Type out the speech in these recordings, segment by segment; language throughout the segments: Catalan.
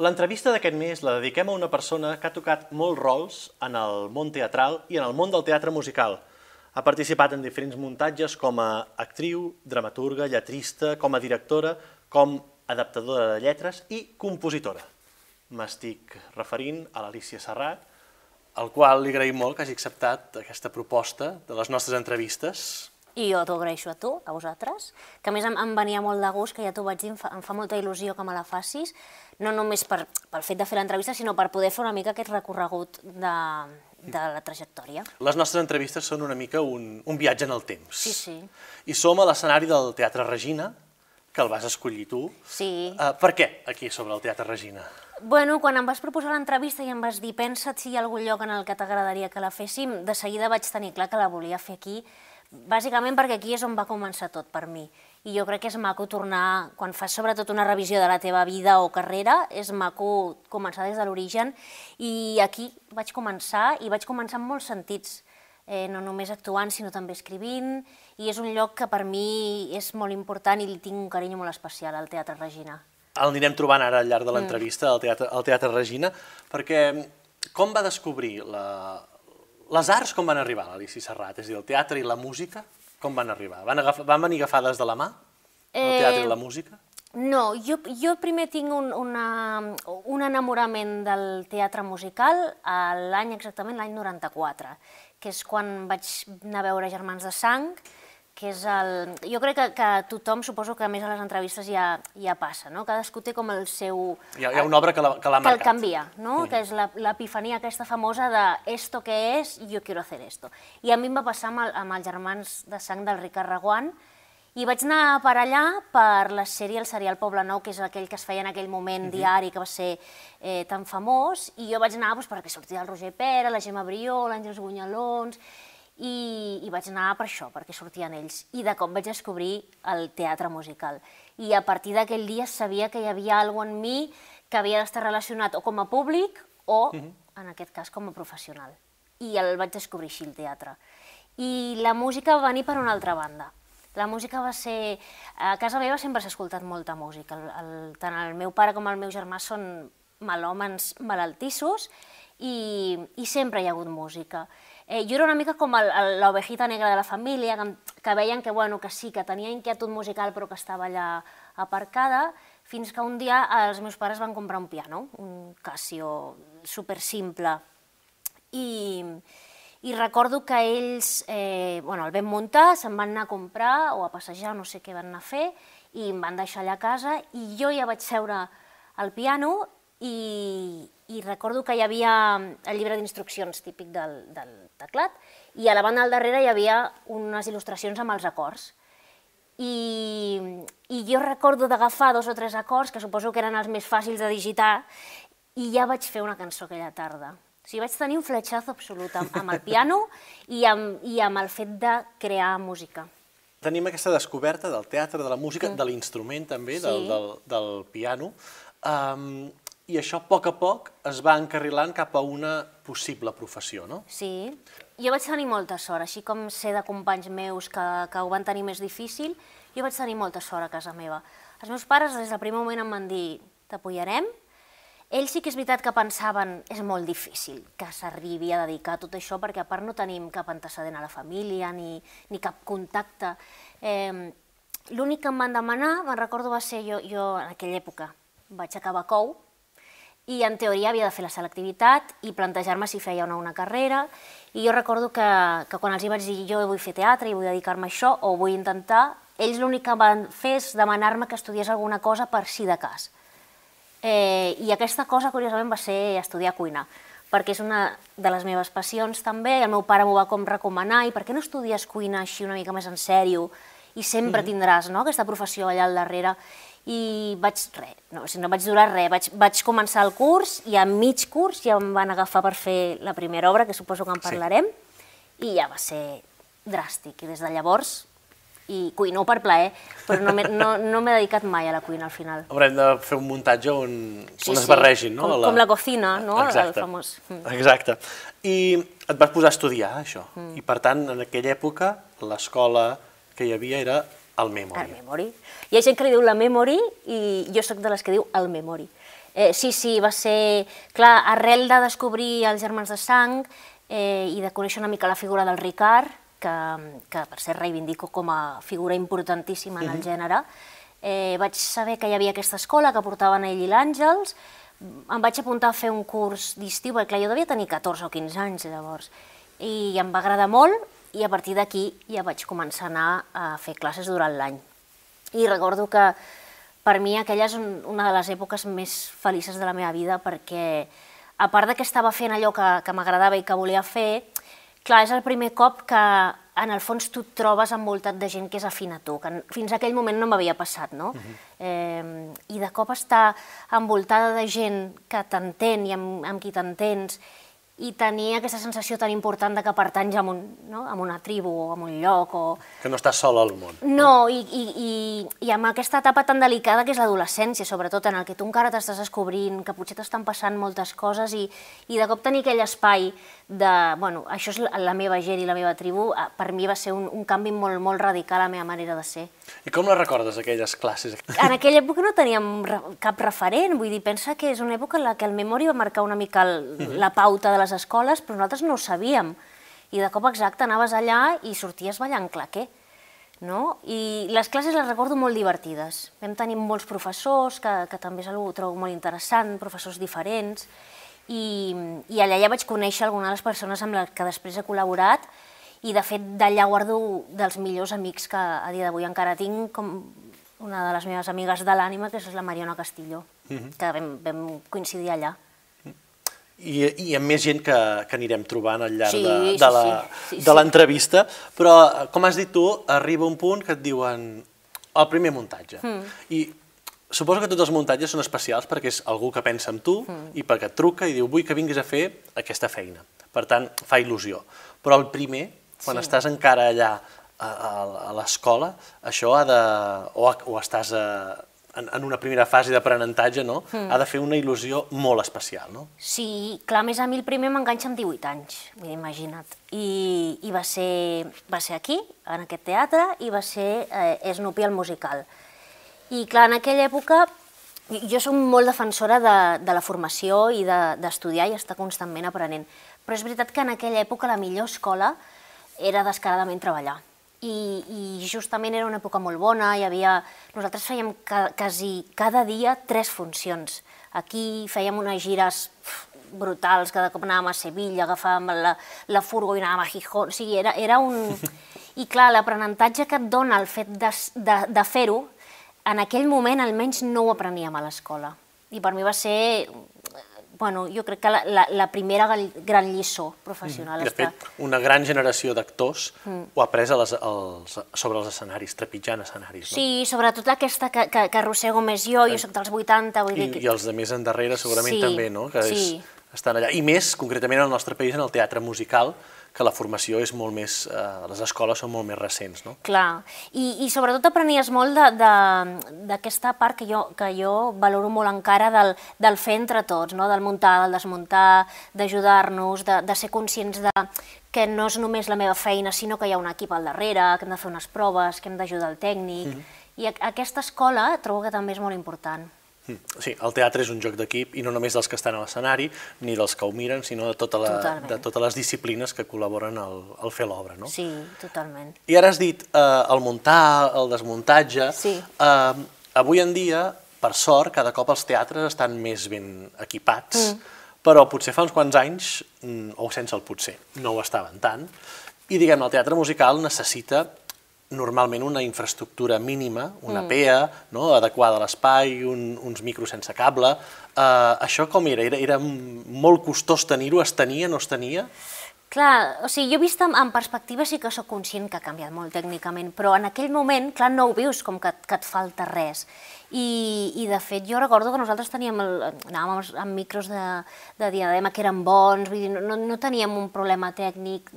L'entrevista d'aquest mes la dediquem a una persona que ha tocat molts rols en el món teatral i en el món del teatre musical. Ha participat en diferents muntatges com a actriu, dramaturga, lletrista, com a directora, com adaptadora de lletres i compositora. M'estic referint a l'Alicia Serrat, al qual li agraïm molt que hagi acceptat aquesta proposta de les nostres entrevistes. I jo t'ho agraeixo a tu, a vosaltres, que a més em, em venia molt de gust, que ja t'ho vaig dir, em fa, em fa molta il·lusió que me la facis, no només per, pel fet de fer l'entrevista, sinó per poder fer una mica aquest recorregut de, de la trajectòria. Les nostres entrevistes són una mica un, un viatge en el temps. Sí, sí. I som a l'escenari del Teatre Regina, que el vas escollir tu. Sí. Uh, per què aquí sobre el Teatre Regina? Bueno, quan em vas proposar l'entrevista i em vas dir pensa't si hi ha algun lloc en el que t'agradaria que la féssim, de seguida vaig tenir clar que la volia fer aquí, bàsicament perquè aquí és on va començar tot per mi. I jo crec que és maco tornar, quan fas sobretot una revisió de la teva vida o carrera, és maco començar des de l'origen. I aquí vaig començar, i vaig començar en molts sentits, eh, no només actuant, sinó també escrivint, i és un lloc que per mi és molt important i li tinc un carinyo molt especial al Teatre Regina. El anirem trobant ara al llarg de l'entrevista al, teatre, al Teatre Regina, perquè com va descobrir la, les arts com van arribar a l'Alici Serrat? És a dir, el teatre i la música, com van arribar? Van, agafar, van venir agafades de la mà, el teatre i la música? No, jo, jo primer tinc un, una, un enamorament del teatre musical l'any exactament, l'any 94, que és quan vaig anar a veure Germans de Sang, que és el... Jo crec que, que tothom, suposo que a més a les entrevistes ja, ja passa, no? Cadascú té com el seu... Hi ha, hi ha una obra que l'ha marcat. Que el canvia, no? Mm. Que és l'epifania aquesta famosa de esto que és, jo quiero hacer esto. I a mi em va passar amb, el, amb els germans de sang del Ricard Raguant, i vaig anar per allà per la sèrie El serial Poble Nou, que és aquell que es feia en aquell moment mm -hmm. diari, que va ser eh, tan famós, i jo vaig anar doncs, perquè sortia el Roger Pera, la Gemma Brió, l'Àngels Gunyalons, i, i vaig anar per això, perquè sortien ells. I de cop vaig descobrir el teatre musical. I a partir d'aquell dia sabia que hi havia alguna en mi que havia d'estar relacionat o com a públic o, uh -huh. en aquest cas, com a professional. I el vaig descobrir així, el teatre. I la música va venir per una altra banda. La música va ser... A casa meva sempre s'ha escoltat molta música. El, el, tant el meu pare com el meu germà són melòmens malaltissos i, i sempre hi ha hagut música. Eh, jo era una mica com l'ovejita negra de la família, que, que veien que, bueno, que sí, que tenia inquietud musical però que estava allà aparcada, fins que un dia els meus pares van comprar un piano, un Casio super simple. I, i recordo que ells eh, bueno, el vam muntar, se'n van anar a comprar o a passejar, no sé què van anar a fer, i em van deixar allà a casa i jo ja vaig seure al piano i, i recordo que hi havia el llibre d'instruccions típic del, del teclat i a la banda al darrere hi havia unes il·lustracions amb els acords. I, i jo recordo d'agafar dos o tres acords, que suposo que eren els més fàcils de digitar, i ja vaig fer una cançó aquella tarda. O sigui, vaig tenir un fletxazo absolut amb, amb el piano i amb, i amb el fet de crear música. Tenim aquesta descoberta del teatre, de la música, mm. de l'instrument també, sí. del, del, del piano. Um, i això a poc a poc es va encarrilant cap a una possible professió, no? Sí. Jo vaig tenir molta sort, així com sé de companys meus que, que ho van tenir més difícil, jo vaig tenir molta sort a casa meva. Els meus pares des del primer moment em van dir t'apoyarem, ells sí que és veritat que pensaven és molt difícil que s'arribi a dedicar a tot això perquè a part no tenim cap antecedent a la família ni, ni cap contacte. Eh, L'únic que em van demanar, me'n recordo, va ser jo, jo en aquella època vaig acabar COU, i en teoria havia de fer la selectivitat i plantejar-me si feia o no una carrera. I jo recordo que, que quan els hi vaig dir jo vull fer teatre i vull dedicar-me a això o vull intentar, ells l'únic que van fer és demanar-me que estudiés alguna cosa per si de cas. Eh, I aquesta cosa, curiosament, va ser estudiar cuina, perquè és una de les meves passions també, el meu pare m'ho va com recomanar, i per què no estudies cuina així una mica més en sèrio, i sempre tindràs no, aquesta professió allà al darrere i vaig, res, no, no vaig durar res, vaig, vaig començar el curs i a mig curs ja em van agafar per fer la primera obra, que suposo que en parlarem, sí. i ja va ser dràstic, i des de llavors i cuino per plaer, però no m'he no, no dedicat mai a la cuina al final. Haurem de fer un muntatge on, sí, on es barregin, no? Com la... com la cocina, no? Exacte. El famós. Mm. Exacte. I et vas posar a estudiar, això. Mm. I per tant, en aquella època, l'escola que hi havia era el Memory. El Memory. Hi ha gent que li diu la Memory i jo sóc de les que diu el Memory. Eh, sí, sí, va ser... Clar, arrel de descobrir els Germans de Sang eh, i de conèixer una mica la figura del Ricard, que, que per ser reivindico com a figura importantíssima en el gènere, eh, vaig saber que hi havia aquesta escola que portaven ell i l'Àngels, em vaig apuntar a fer un curs d'estiu, perquè clar, jo devia tenir 14 o 15 anys llavors, i em va agradar molt, i a partir d'aquí ja vaig començar a anar a fer classes durant l'any. I recordo que per mi aquella és una de les èpoques més felices de la meva vida perquè, a part de que estava fent allò que, que m'agradava i que volia fer, clar, és el primer cop que en el fons tu et trobes envoltat de gent que és afina a tu, que fins a aquell moment no m'havia passat, no? Uh -huh. eh, I de cop estar envoltada de gent que t'entén i amb, amb qui t'entens i tenir aquesta sensació tan important de que pertanys a, un, no? a una tribu o a un lloc. O... Que no estàs sol al món. No, i, i, i, i amb aquesta etapa tan delicada que és l'adolescència, sobretot, en el que tu encara t'estàs descobrint, que potser t'estan passant moltes coses i, i de cop tenir aquell espai de, bueno, això és la meva gent i la meva tribu, eh, per mi va ser un, un canvi molt, molt radical a la meva manera de ser. I com la recordes, aquelles classes? En aquella època no teníem cap referent, vull dir, pensa que és una època en la que el Memori va marcar una mica el, la pauta de les les escoles, però nosaltres no ho sabíem. I de cop exacte anaves allà i sorties ballant claquer. No? I les classes les recordo molt divertides. Vam tenir molts professors, que, que també és una trobo molt interessant, professors diferents, i, i allà ja vaig conèixer algunes de les persones amb les que després he col·laborat, i de fet d'allà guardo dels millors amics que a dia d'avui encara tinc, com una de les meves amigues de l'ànima, que és la Mariona Castillo, uh -huh. que vam, vam coincidir allà i, i amb més gent que, que anirem trobant al llarg sí, de, de la, sí, sí. l'entrevista, però com has dit tu, arriba un punt que et diuen el primer muntatge. Mm. I suposo que tots els muntatges són especials perquè és algú que pensa en tu mm. i perquè et truca i diu vull que vinguis a fer aquesta feina. Per tant, fa il·lusió. Però el primer, quan sí. estàs encara allà a, a, a l'escola, això ha de... o, o estàs a, en, en una primera fase d'aprenentatge, no? Mm. ha de fer una il·lusió molt especial, no? Sí, clar, més a mi el primer m'enganxa amb 18 anys, vull dir, imagina't. I, i va, ser, va ser aquí, en aquest teatre, i va ser eh, Snoopy el musical. I clar, en aquella època jo soc molt defensora de, de la formació i d'estudiar de, i estar constantment aprenent. Però és veritat que en aquella època la millor escola era descaradament treballar i, i justament era una època molt bona, hi havia... Nosaltres fèiem ca, quasi cada dia tres funcions. Aquí fèiem unes gires brutals, cada cop anàvem a Sevilla, agafàvem la, la furgo i anàvem a Gijón, o sigui, era, era un... I clar, l'aprenentatge que et dona el fet de, de, de fer-ho, en aquell moment almenys no ho apreníem a l'escola. I per mi va ser bueno, jo crec que la, la, la primera gran lliçó professional. Mm. De fet, una gran generació d'actors mm. ho ha pres a les, als, sobre els escenaris, trepitjant escenaris. No? Sí, sobretot aquesta que, que, que arrossego més jo, jo sóc dels 80, vull I, dir... I els de més endarrere segurament sí, també, no? Que sí. és, estan allà. I més, concretament, al nostre país, en el teatre musical, que la formació és molt més... Eh, les escoles són molt més recents, no? Clar, i, i sobretot aprenies molt d'aquesta part que jo, que jo valoro molt encara del, del fer entre tots, no? del muntar, del desmuntar, d'ajudar-nos, de, de ser conscients de que no és només la meva feina, sinó que hi ha un equip al darrere, que hem de fer unes proves, que hem d'ajudar el tècnic, mm -hmm. i aquesta escola trobo que també és molt important. Mm. Sí, el teatre és un joc d'equip i no només dels que estan a l'escenari ni dels que ho miren, sinó de, tota la, de totes les disciplines que col·laboren al, al fer l'obra, no? Sí, totalment. I ara has dit eh, el muntar, el desmuntatge... Sí. Eh, avui en dia, per sort, cada cop els teatres estan més ben equipats, mm. però potser fa uns quants anys, mm, o sense el potser, no ho estaven tant, i diguem el teatre musical necessita normalment una infraestructura mínima, una mm. PEA no? adequada a l'espai, un, uns micros sense cable. Uh, això com era? era? Era molt costós tenir-ho? Es tenia, no es tenia? Clar, o sigui, jo vist en, en perspectiva sí que sóc conscient que ha canviat molt tècnicament, però en aquell moment, clar, no ho vius com que, que et falta res. I, I de fet jo recordo que nosaltres teníem, el, anàvem amb, amb micros de, de diadema que eren bons, vull dir, no, no teníem un problema tècnic,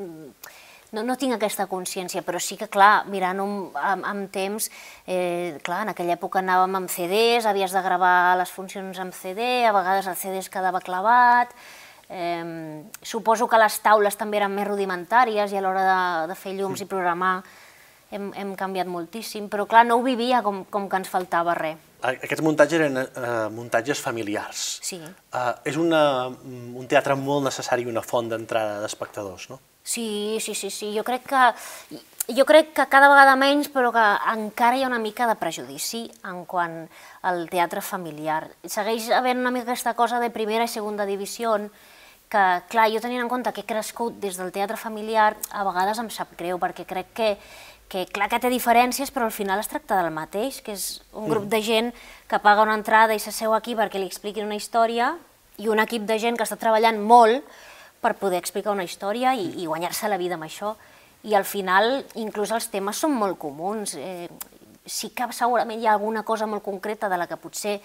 no, no tinc aquesta consciència, però sí que, clar, mirant amb, amb, amb temps, eh, clar, en aquella època anàvem amb CDs, havies de gravar les funcions amb CD, a vegades el CD es quedava clavat, eh, suposo que les taules també eren més rudimentàries i a l'hora de, de fer llums i programar hem, hem canviat moltíssim, però clar, no ho vivia com, com que ens faltava res. Aquests muntatges eren eh, muntatges familiars. Sí. Eh, és una, un teatre molt necessari i una font d'entrada d'espectadors, no? Sí, sí, sí, sí. Jo crec que jo crec que cada vegada menys, però que encara hi ha una mica de prejudici en quant al teatre familiar. Segueix havent una mica aquesta cosa de primera i segona divisió, que, clar, jo tenint en compte que he crescut des del teatre familiar, a vegades em sap greu, perquè crec que, que clar que té diferències, però al final es tracta del mateix, que és un grup de gent que paga una entrada i s'asseu aquí perquè li expliquin una història, i un equip de gent que està treballant molt per poder explicar una història i, i guanyar-se la vida amb això i al final inclús els temes són molt comuns. Eh, sí que segurament hi ha alguna cosa molt concreta de la que potser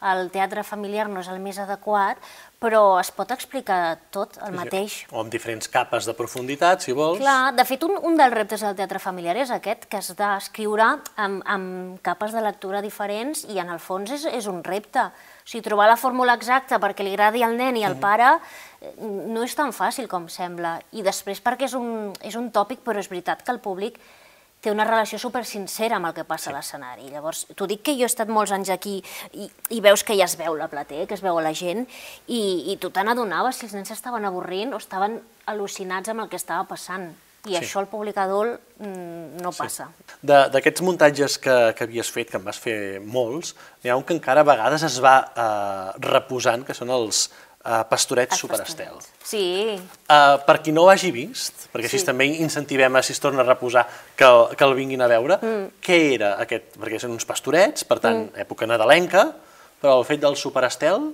el teatre familiar no és el més adequat, però es pot explicar tot el mateix. O amb diferents capes de profunditat, si vols. Clar, de fet, un, un dels reptes del teatre familiar és aquest, que has d'escriure amb, amb capes de lectura diferents i en el fons és, és un repte. O sigui, trobar la fórmula exacta perquè li agradi al nen i al pare eh, no és tan fàcil com sembla. I després perquè és un, és un tòpic, però és veritat que el públic té una relació super sincera amb el que passa sí. a l'escenari. Llavors, t'ho dic que jo he estat molts anys aquí i, i veus que ja es veu la platea, que es veu a la gent, i, i tu te n'adonaves si els nens estaven avorrint o estaven al·lucinats amb el que estava passant. I sí. això al públic adult mm, no passa. Sí. D'aquests muntatges que, que havies fet, que en vas fer molts, n'hi ha un que encara a vegades es va eh, reposant, que són els, uh, Pastorets Superestel. Sí. Uh, per qui no ho hagi vist, perquè així sí. també incentivem a si es torna a reposar que, que el vinguin a veure, mm. què era aquest? Perquè són uns pastorets, per tant, mm. època nadalenca, però el fet del Superestel...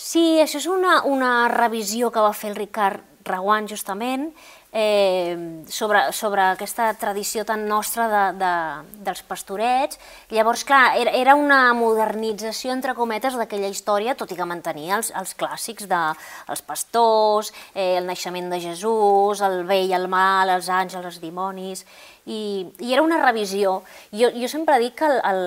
Sí, això és una, una revisió que va fer el Ricard Reguant, justament, eh, sobre, sobre aquesta tradició tan nostra de, de, dels pastorets. Llavors, clar, era, era una modernització, entre cometes, d'aquella història, tot i que mantenia els, els clàssics de els pastors, eh, el naixement de Jesús, el bé i el mal, els àngels, els dimonis, i, i era una revisió. Jo, jo sempre dic que el, el,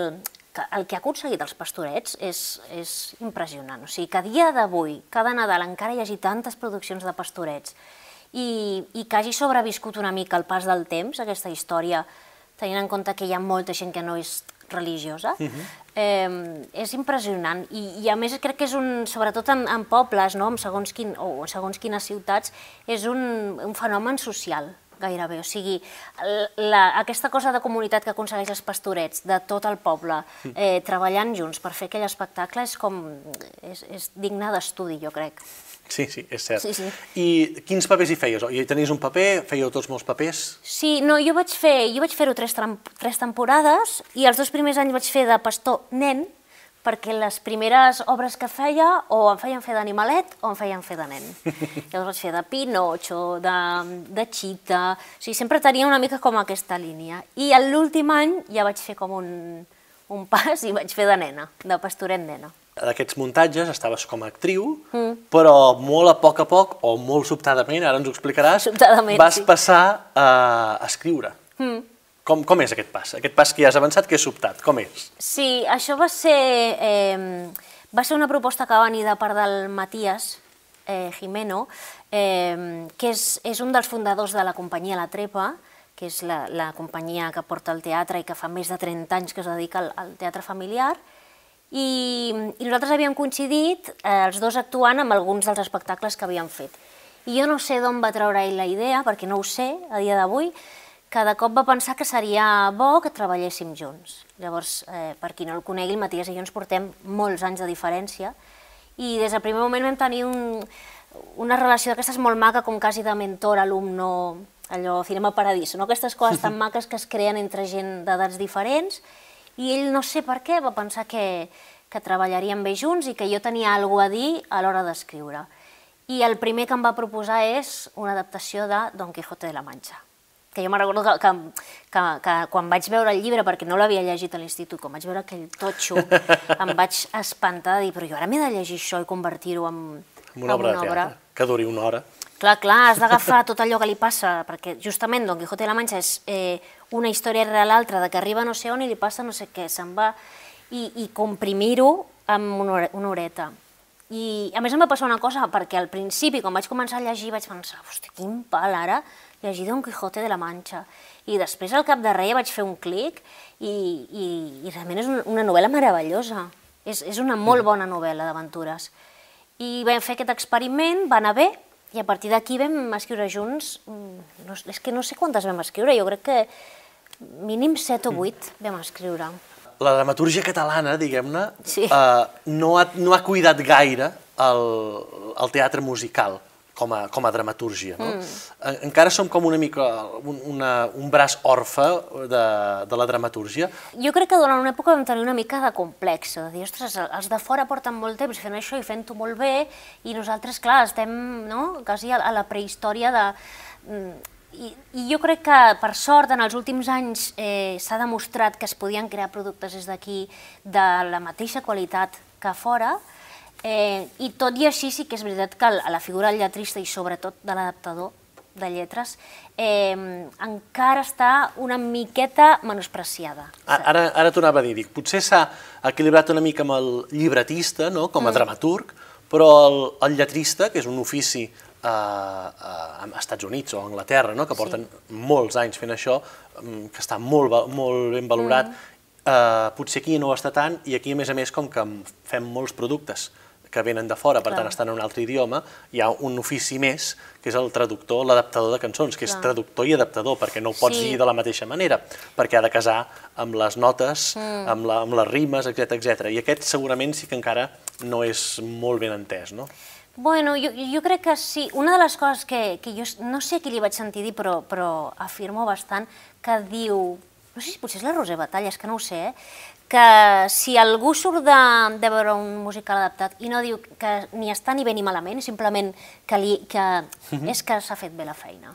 que el que ha aconseguit els pastorets és, és impressionant. O sigui, que a dia d'avui, cada Nadal, encara hi hagi tantes produccions de pastorets i, i que hagi sobreviscut una mica el pas del temps, aquesta història, tenint en compte que hi ha molta gent que no és religiosa, uh -huh. eh, és impressionant. I, I a més crec que és un, sobretot en, en pobles, no? en segons, quin, o en segons quines ciutats, és un, un fenomen social gairebé. O sigui, la, aquesta cosa de comunitat que aconsegueix els pastorets de tot el poble, eh, treballant junts per fer aquell espectacle, és com... és, és digne d'estudi, jo crec. Sí, sí, és cert. Sí, sí. I quins papers hi feies? I tenies un paper? Fèieu tots molts papers? Sí, no, jo vaig fer jo vaig fer-ho tres, tres temporades i els dos primers anys vaig fer de pastor nen, perquè les primeres obres que feia o em feien fer d'animalet o em feien fer de nen. Llavors vaig fer de Pinocho, de, de Chita, o sigui, sempre tenia una mica com aquesta línia. I l'últim any ja vaig fer com un, un pas i vaig fer de nena, de pastoret nena d'aquests muntatges estaves com a actriu, mm. però molt a poc a poc, o molt sobtadament, ara ens ho explicaràs, vas sí. passar a, escriure. Mm. Com, com és aquest pas? Aquest pas que ja has avançat, que és sobtat, com és? Sí, això va ser, eh, va ser una proposta que va venir de part del Matías eh, Jimeno, eh, que és, és un dels fundadors de la companyia La Trepa, que és la, la companyia que porta el teatre i que fa més de 30 anys que es dedica al, al teatre familiar, i, i nosaltres havíem coincidit, eh, els dos actuant amb alguns dels espectacles que havíem fet. I jo no sé d'on va treure ell la idea, perquè no ho sé a dia d'avui, que de cop va pensar que seria bo que treballéssim junts. Llavors, eh, per qui no el conegui, el Matías i jo ens portem molts anys de diferència i des del primer moment vam tenir un, una relació d'aquestes molt maca, com quasi de mentor-alumno, allò, cinema paradís, no? aquestes coses tan maques que es creen entre gent d'edats diferents i ell no sé per què va pensar que, que treballaríem bé junts i que jo tenia alguna a dir a l'hora d'escriure. I el primer que em va proposar és una adaptació de Don Quijote de la Mancha que jo me recordo que, que, que, que quan vaig veure el llibre, perquè no l'havia llegit a l'institut, quan vaig veure aquell totxo, em vaig espantar de dir, però jo ara m'he de llegir això i convertir-ho en, en una obra, en una obra. que duri una hora. Clar, clar, has d'agafar tot allò que li passa, perquè justament Don Quijote de la Mancha és eh, una història rere l'altra, de que arriba no sé on i li passa no sé què, se'n va, i, i comprimir-ho amb una, una horeta. I a més em va passar una cosa, perquè al principi, quan vaig començar a llegir, vaig pensar, hosti, quin pal ara, llegir Don Quijote de la Mancha. I després al cap de rei vaig fer un clic i, i, i realment és una novel·la meravellosa. És, és una molt bona novel·la d'aventures. I vam fer aquest experiment, va anar bé, i a partir d'aquí vam escriure junts, mm, no, és que no sé quantes vam escriure, jo crec que mínim 7 o 8 vam escriure la dramatúrgia catalana, diguem-ne, sí. eh, no, ha, no ha cuidat gaire el, el teatre musical com a, com a dramatúrgia. No? Mm. Encara som com una mica un, una, un braç orfe de, de la dramatúrgia. Jo crec que durant una època vam tenir una mica de complex, de dir, ostres, els de fora porten molt temps fent això i fent-ho molt bé, i nosaltres, clar, estem no? quasi a, a la prehistòria de mm, i, I jo crec que, per sort, en els últims anys eh, s'ha demostrat que es podien crear productes des d'aquí de la mateixa qualitat que fora, eh, i tot i així sí que és veritat que a la figura del lletrista i sobretot de l'adaptador de lletres eh, encara està una miqueta menospreciada. Ara, ara t'ho anava a dir, dic, potser s'ha equilibrat una mica amb el llibretista, no?, com a mm. dramaturg, però el, el lletrista, que és un ofici a, a Estats Units o a Anglaterra, no? que porten sí. molts anys fent això, mm, que està molt, molt ben valorat, mm. eh, potser aquí no ho està tant, i aquí a més a més com que fem molts productes que venen de fora, per Clar. tant estan en un altre idioma, hi ha un ofici més, que és el traductor, l'adaptador de cançons, que Clar. és traductor i adaptador, perquè no ho pots sí. dir de la mateixa manera, perquè ha de casar amb les notes, mm. amb, la, amb les rimes, etc etc. I aquest segurament sí que encara no és molt ben entès, no? Bueno, jo, jo crec que sí. Una de les coses que, que jo no sé qui li vaig sentir dir, però, però afirmo bastant, que diu, no sé si potser és la Roser Batalla, és que no ho sé, eh? que si algú surt de, de veure un musical adaptat i no diu que ni està ni bé ni malament, simplement que, li, que és que s'ha fet bé la feina.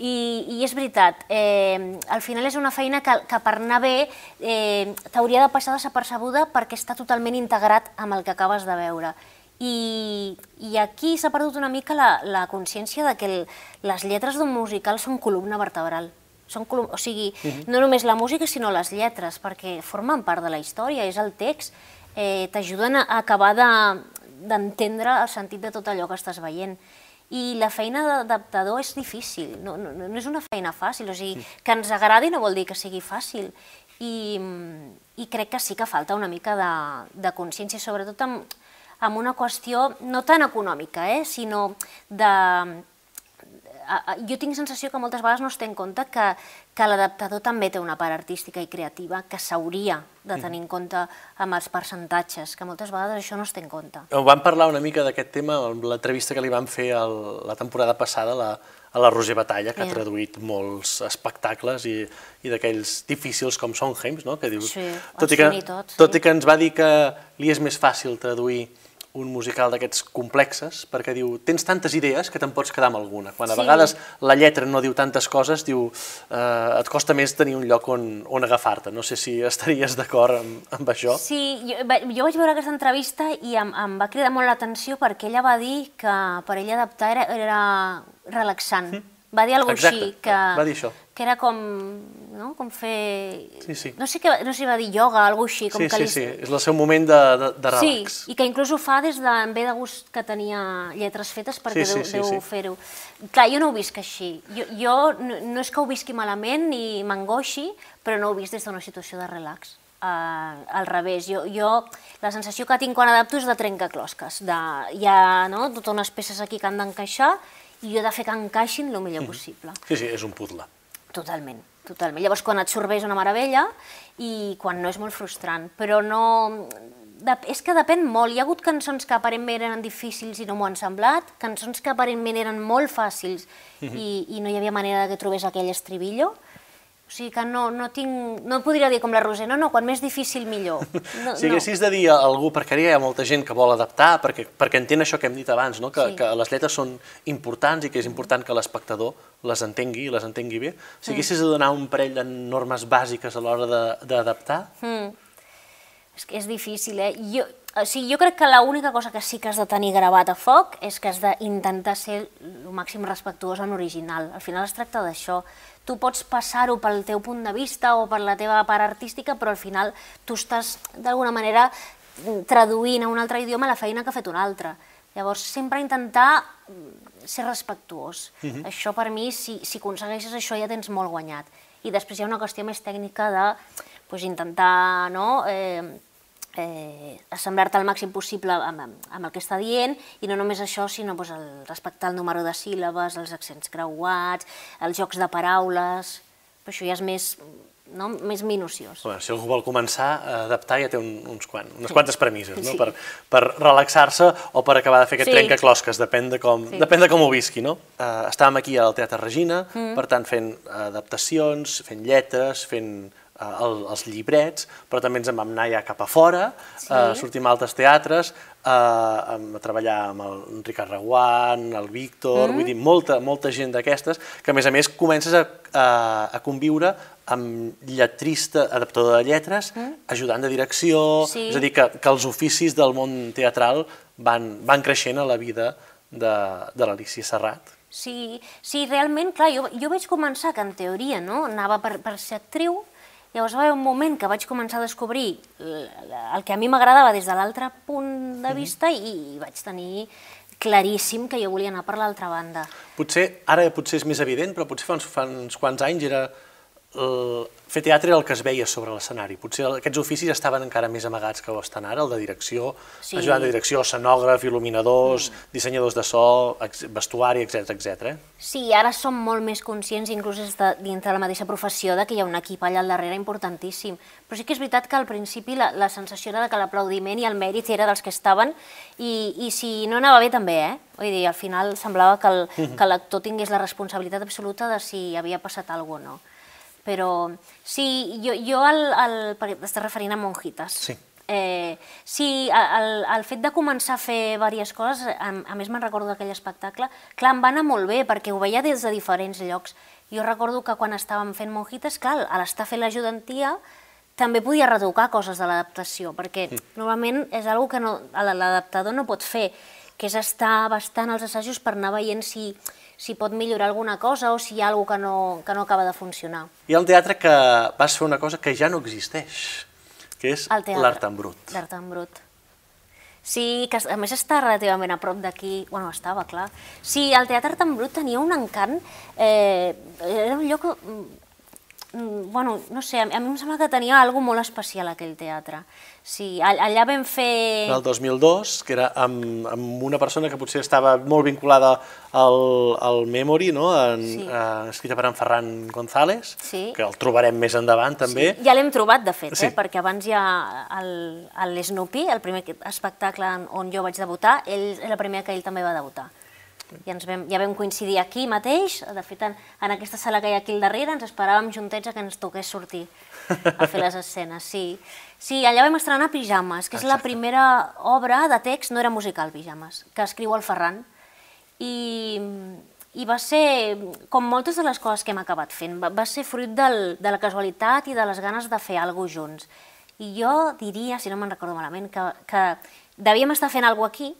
I, i és veritat, eh, al final és una feina que, que per anar bé eh, t'hauria de passar desapercebuda perquè està totalment integrat amb el que acabes de veure i, i aquí s'ha perdut una mica la, la consciència de que el, les lletres d'un musical són columna vertebral. Són colum... O sigui, uh mhm. -huh. no només la música, sinó les lletres, perquè formen part de la història, és el text, eh, t'ajuden a acabar d'entendre de, el sentit de tot allò que estàs veient. I la feina d'adaptador és difícil, no, no, no és una feina fàcil, o sigui, que ens agradi no vol dir que sigui fàcil. I, i crec que sí que falta una mica de, de consciència, sobretot amb, amb una qüestió no tan econòmica, eh, sinó de... Jo tinc sensació que moltes vegades no es té en compte que, que l'adaptador també té una part artística i creativa que s'hauria de tenir en compte amb els percentatges, que moltes vegades això no es té en compte. Vam parlar una mica d'aquest tema en l'entrevista que li van fer el, la temporada passada la, a la Roger Batalla, que yeah. ha traduït molts espectacles i, i d'aquells difícils com Sondheims, no? que dius, sí, tot, i que, tot, sí. tot i que ens va dir que li és més fàcil traduir un musical d'aquests complexes, perquè diu, tens tantes idees que te'n pots quedar amb alguna. Quan a sí. vegades la lletra no diu tantes coses, diu, eh, et costa més tenir un lloc on, on agafar-te. No sé si estaries d'acord amb, amb això. Sí, jo, jo vaig veure aquesta entrevista i em, em va cridar molt l'atenció perquè ella va dir que per ella adaptar era, era relaxant. Mm va dir alguna cosa així, que, va dir això. que era com, no? com fer... Sí, sí. No sé, què, no sé si va dir ioga, alguna així. Com sí, que sí, li... sí, és el seu moment de, de, de relax. Sí, i que inclús ho fa des de, en ve de gust que tenia lletres fetes perquè sí, sí, deu, sí, deu sí. fer-ho. Clar, jo no ho visc així. Jo, jo no, no és que ho visqui malament ni m'angoixi, però no ho visc des d'una situació de relax. Uh, al revés, jo, jo la sensació que tinc quan adapto és de trencaclosques, de, hi ha no, totes unes peces aquí que han d'encaixar i jo he de fer que encaixin el millor mm. possible. Sí, sí, és un puzzle. Totalment, totalment. Llavors, quan et surt bé és una meravella i quan no és molt frustrant, però no... De, és que depèn molt. Hi ha hagut cançons que aparentment eren difícils i no m'ho han semblat, cançons que aparentment eren molt fàcils -hmm. i, i no hi havia manera de que trobés aquell estribillo, o sigui que no, no tinc... No podria dir com la Roser, no, no, quan més difícil millor. No, si haguessis no. de dir a algú, perquè hi ha molta gent que vol adaptar, perquè, perquè entén això que hem dit abans, no? que, sí. que les lletres són importants i que és important que l'espectador les entengui i les entengui bé. Si mm. haguessis de donar un parell de normes bàsiques a l'hora d'adaptar... Mm. És que és difícil, eh? Jo, o sigui, jo crec que l'única cosa que sí que has de tenir gravat a foc és que has d'intentar ser el màxim respectuós en original. Al final es tracta d'això tu pots passar-ho pel teu punt de vista o per la teva part artística, però al final tu estàs d'alguna manera traduint a un altre idioma la feina que ha fet un altre. Llavors, sempre intentar ser respectuós. Uh -huh. Això per mi, si, si aconsegueixes això ja tens molt guanyat. I després hi ha una qüestió més tècnica de pues, intentar no, eh, eh, assemblar-te el màxim possible amb, amb, amb el que està dient, i no només això, sinó pues, el, respectar el número de síl·labes, els accents creuats, els jocs de paraules... Però això ja és més no? més minuciós. Bueno, si algú vol començar a adaptar ja té un, uns quant, unes quantes premisses, no? Sí. per, per relaxar-se o per acabar de fer aquest sí. trencaclosques, depèn de com, sí. depèn de com ho visqui. No? Uh, estàvem aquí al Teatre Regina, mm. per tant fent adaptacions, fent lletres, fent el, els llibrets, però també ens en vam anar ja cap a fora, sí. uh, sortim a altres teatres, uh, a treballar amb el Ricard Reguant, el Víctor, mm. vull dir, molta, molta gent d'aquestes, que a més a més comences a, a, a conviure amb lletrista, adaptador de lletres, mm. ajudant de direcció, sí. és a dir, que, que els oficis del món teatral van, van creixent a la vida de, de l'Alicia Serrat. Sí, sí, realment, clar, jo, jo vaig començar que en teoria no, anava per, per ser actriu, llavors va haver un moment que vaig començar a descobrir el que a mi m'agradava des de l'altre punt de mm-hmm. vista mm. i, i vaig tenir claríssim que jo volia anar per l'altra banda. Potser, ara potser és més evident, però potser fa uns, fa uns quants anys era el, fer teatre era el que es veia sobre l'escenari. Potser aquests oficis estaven encara més amagats que ho estan ara, el de direcció, sí. ajudant de direcció, escenògraf, il·luminadors, mm. dissenyadors de so, vestuari, etc etc. Sí, ara som molt més conscients, inclús de, dintre la mateixa professió, de que hi ha un equip allà al darrere importantíssim. Però sí que és veritat que al principi la, la sensació era que l'aplaudiment i el mèrit era dels que estaven, i, i si no anava bé també, eh? Vull dir, al final semblava que mm-hmm. l'actor tingués la responsabilitat absoluta de si havia passat alguna cosa o no. Però sí, jo, jo el, el, perquè t'estàs referint a monjites. Sí. Eh, sí, el, el fet de començar a fer diverses coses, a, a més me'n recordo d'aquell espectacle, clar, em va anar molt bé, perquè ho veia des de diferents llocs. Jo recordo que quan estàvem fent monjites, clar, a l'estar fent l'ajudantia, també podia retocar coses de l'adaptació, perquè mm. normalment és una que no, l'adaptador no pot fer, que és estar bastant als assajos per anar veient si si pot millorar alguna cosa o si hi ha alguna que no, que no acaba de funcionar. Hi ha un teatre que vas fer una cosa que ja no existeix, que és l'art en brut. L'art en brut. Sí, que a més està relativament a prop d'aquí, bueno, estava, clar. Sí, el Teatre en Brut tenia un encant, eh, era un lloc Mm, bueno, no sé, a mi em sembla que tenia alguna molt especial aquell teatre. Sí, allà vam fer... El 2002, que era amb, amb una persona que potser estava molt vinculada al, al Memory, no? en, sí. eh, escrita per en Ferran González, sí. que el trobarem més endavant també. Sí. Ja l'hem trobat, de fet, sí. eh? perquè abans ja l'Snoopy, el primer espectacle on jo vaig debutar, ell, la primera que ell també va debutar i ens vam, ja vam coincidir aquí mateix, de fet en, en aquesta sala que hi ha aquí al darrere ens esperàvem juntets a que ens toqués sortir a fer les escenes, sí. Sí, allà vam estrenar Pijames, que és Exacte. la primera obra de text, no era musical Pijames, que escriu el Ferran, i, i va ser, com moltes de les coses que hem acabat fent, va, va ser fruit del, de la casualitat i de les ganes de fer alguna cosa junts. I jo diria, si no me'n recordo malament, que, que devíem estar fent alguna aquí,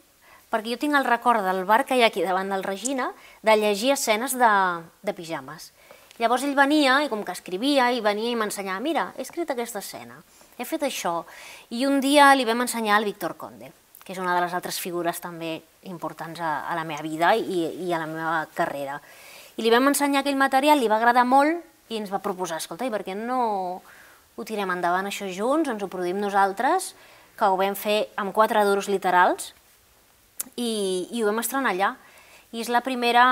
perquè jo tinc el record del bar que hi ha aquí davant del Regina de llegir escenes de, de pijames. Llavors ell venia, i com que escrivia, i venia i m'ensenyava, mira, he escrit aquesta escena, he fet això. I un dia li vam ensenyar al Víctor Conde, que és una de les altres figures també importants a, a la meva vida i, i a la meva carrera. I li vam ensenyar aquell material, li va agradar molt i ens va proposar, escolta, i per què no ho tirem endavant això junts, ens ho produïm nosaltres, que ho vam fer amb quatre duros literals, i, i ho vam estrenar allà. I és la primera,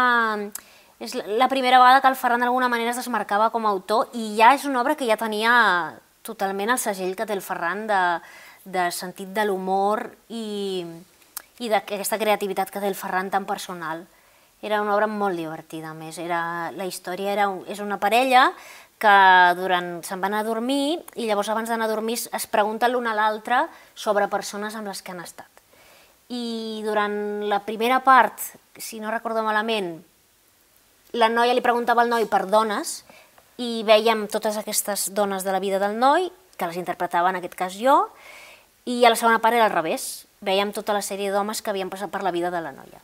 és la primera vegada que el Ferran d'alguna manera es desmarcava com a autor i ja és una obra que ja tenia totalment el segell que té el Ferran de, de sentit de l'humor i, i d'aquesta creativitat que té el Ferran tan personal. Era una obra molt divertida, més. Era, la història era, és una parella que durant se'n van a dormir i llavors abans d'anar a dormir es pregunten l'un a l'altre sobre persones amb les que han estat i durant la primera part, si no recordo malament, la noia li preguntava al noi per dones i veiem totes aquestes dones de la vida del noi, que les interpretava en aquest cas jo, i a la segona part era al revés. Veiem tota la sèrie d'homes que havien passat per la vida de la noia.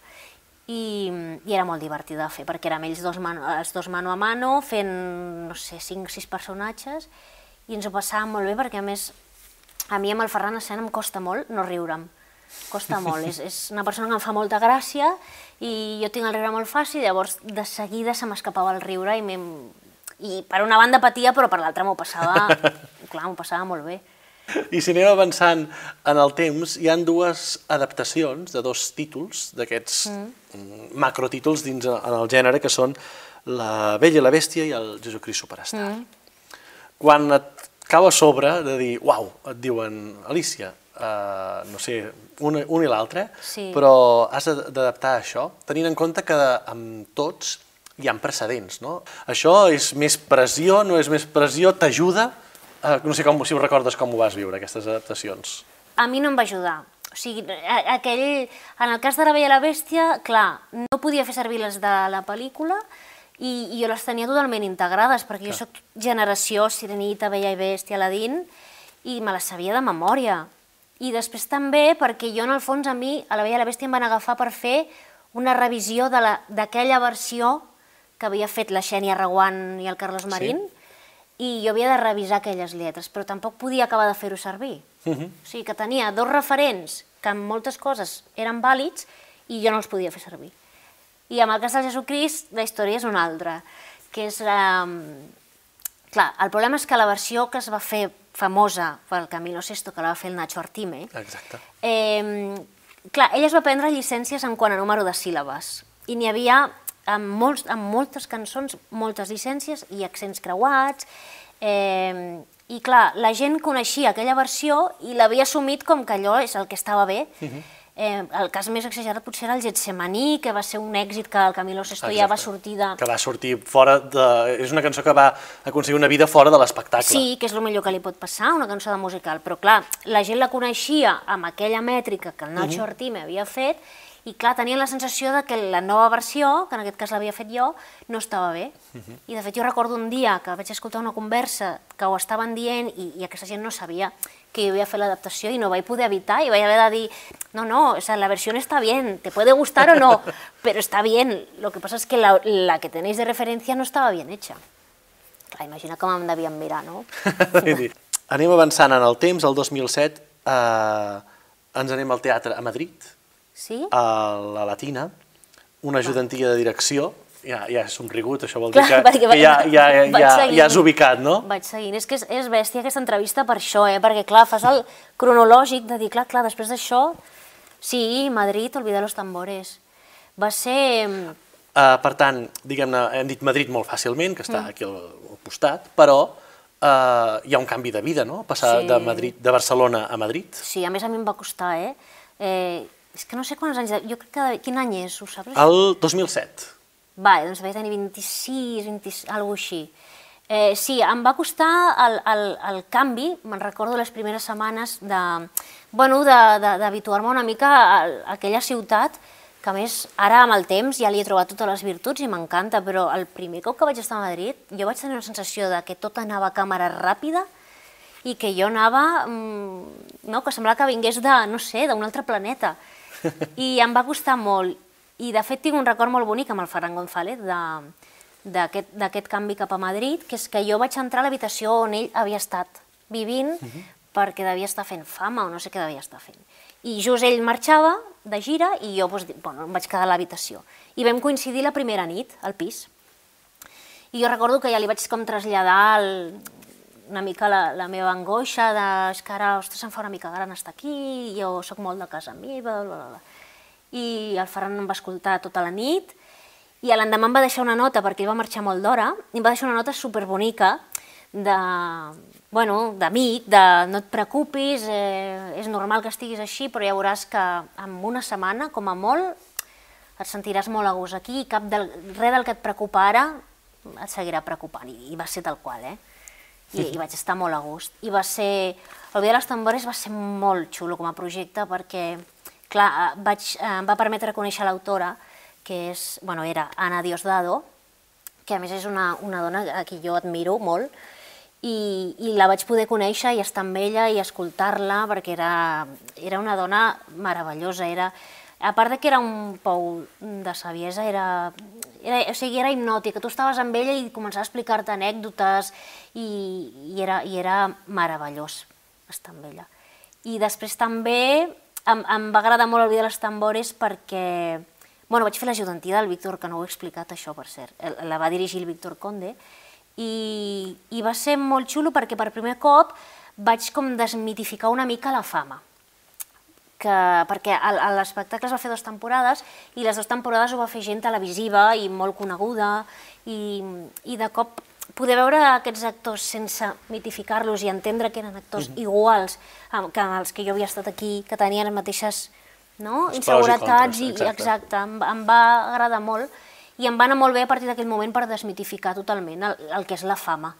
I, i era molt divertida de fer, perquè érem ells dos mano, els dos mano a mano, fent, no sé, cinc o sis personatges, i ens ho passàvem molt bé perquè, a més, a mi amb el Ferran Escena em costa molt no riure'm. Costa molt, és, és una persona que em fa molta gràcia i jo tinc el riure molt fàcil, llavors de seguida se m'escapava el riure i, i per una banda patia, però per l'altra m'ho passava, clar, m'ho passava molt bé. I si anem avançant en el temps, hi han dues adaptacions de dos títols, d'aquests mm. macrotítols dins en el gènere, que són La Bella i la Bèstia i el Jesucrist Superstar. Mm. Quan et cau a sobre de dir, uau, et diuen, Alicia, uh, no sé, un, un i l'altre, sí. però has d'adaptar això, tenint en compte que amb tots hi ha precedents, no? Això és més pressió, no és més pressió, t'ajuda? Uh, no sé com, si ho recordes com ho vas viure, aquestes adaptacions. A mi no em va ajudar. O sigui, aquell, en el cas de la Bella i la Bèstia, clar, no podia fer servir les de la pel·lícula, i, i jo les tenia totalment integrades, perquè Clar. jo sóc generació Sirenita, Bella i Bèstia, Aladín, i me les sabia de memòria. I després també perquè jo, en el fons, a mi, a la Bella i la Bèstia em van agafar per fer una revisió d'aquella versió que havia fet la Xènia Reguant i el Carlos Marín, sí. i jo havia de revisar aquelles lletres, però tampoc podia acabar de fer-ho servir. Uh -huh. O sigui que tenia dos referents que en moltes coses eren vàlids i jo no els podia fer servir. I amb el cas de Jesucrist la història és una altra, que és... Eh, clar, el problema és que la versió que es va fer famosa pel Camilo Sesto, que la va fer el Nacho Artime, Exacte. Eh, clar, ella es va prendre llicències en quant a número de síl·labes, i n'hi havia amb, molts, amb moltes cançons, moltes llicències i accents creuats, eh, i clar, la gent coneixia aquella versió i l'havia assumit com que allò és el que estava bé, uh mhm. -huh Eh, el cas més exagerat potser era el Getsemaní, que va ser un èxit que el Camilo Sesto ja va sortir de... Que va sortir fora de... És una cançó que va aconseguir una vida fora de l'espectacle. Sí, que és el millor que li pot passar, una cançó de musical. Però clar, la gent la coneixia amb aquella mètrica que el Nacho uh mhm. -huh. Artime havia fet i clar, tenien la sensació de que la nova versió, que en aquest cas l'havia fet jo, no estava bé. Uh -huh. I de fet jo recordo un dia que vaig escoltar una conversa que ho estaven dient i, i aquesta gent no sabia que jo havia fet l'adaptació i no vaig poder evitar i vaig haver de dir, no, no, o sea, la versió està bien, te puede gustar o no, però està bien. Lo que pasa es que la, la que tenéis de referència no estava bien hecha. Clar, imagina com em devien mirar, no? anem avançant en el temps, el 2007, eh, ens anem al teatre a Madrid, sí? a la Latina, una ajudantia de direcció, ja, ja has somrigut, això vol dir Clar, que, que ja, ja, ja, ja, ja has ubicat, no? Vaig seguint. És que és, és bèstia aquesta entrevista per això, eh? perquè clar, fas el cronològic de dir, clar, clar, després d'això, sí, Madrid, olvida los tambores. Va ser... Uh, per tant, diguem-ne, hem dit Madrid molt fàcilment, que està mm. aquí al, al costat, però uh, hi ha un canvi de vida, no? Passar sí. de, Madrid, de Barcelona a Madrid. Sí, a més a mi em va costar, eh? eh és que no sé quants anys... De... Jo crec que... Quin any és, ho saps? El 2007. Va, doncs vaig tenir 26, 26, alguna així. Eh, sí, em va costar el, el, el canvi, me'n recordo les primeres setmanes de, bueno, d'habituar-me una mica a, a aquella ciutat, que a més ara amb el temps ja li he trobat totes les virtuts i m'encanta, però el primer cop que vaig estar a Madrid jo vaig tenir una sensació de que tot anava a càmera ràpida i que jo anava, mmm, no, que semblava que vingués de, no sé, d'un altre planeta. I em va costar molt. I de fet tinc un record molt bonic amb el Ferran González d'aquest canvi cap a Madrid, que és que jo vaig entrar a l'habitació on ell havia estat vivint uh -huh. perquè devia estar fent fama o no sé què devia estar fent. I just ell marxava de gira i jo doncs, bueno, em vaig quedar a l'habitació. I vam coincidir la primera nit al pis. I jo recordo que ja li vaig com traslladar el, una mica la, la meva angoixa de és que ara, ostres, em fa una mica gran estar aquí, jo sóc molt de casa meva, bla, bla, bla i el Ferran em va escoltar tota la nit i l'endemà em va deixar una nota perquè ell va marxar molt d'hora i em va deixar una nota superbonica de, bueno, d'amic, de no et preocupis, eh, és normal que estiguis així, però ja veuràs que en una setmana, com a molt, et sentiràs molt a gust aquí i cap del, res del que et preocupa ara et seguirà preocupant. I, i va ser tal qual, eh? I, i vaig estar molt a gust. I va ser... El Via de les Tambores va ser molt xulo com a projecte perquè clar, eh, vaig, eh, em va permetre conèixer l'autora, que és, bueno, era Ana Diosdado, que a més és una, una dona a qui jo admiro molt, i, i la vaig poder conèixer i estar amb ella i escoltar-la, perquè era, era una dona meravellosa, era, a part de que era un pou de saviesa, era, era, o sigui, era hipnòtica, tu estaves amb ella i començava a explicar-te anècdotes i, i, era, i era meravellós estar amb ella. I després també em, em va agradar molt el vídeo de les tambores perquè... Bueno, vaig fer l'ajudantia del Víctor, que no ho he explicat això, per cert. La va dirigir el Víctor Conde. I, I va ser molt xulo perquè per primer cop vaig com desmitificar una mica la fama que, perquè l'espectacle es va fer dues temporades i les dues temporades ho va fer gent televisiva i molt coneguda i, i de cop poder veure aquests actors sense mitificar-los i entendre que eren actors iguals amb- que els que jo havia estat aquí, que tenien les mateixes no? Pros i inseguretats contres, i, exacte. em, em va agradar molt i em va anar molt bé a partir d'aquell moment per desmitificar totalment el, el que és la fama.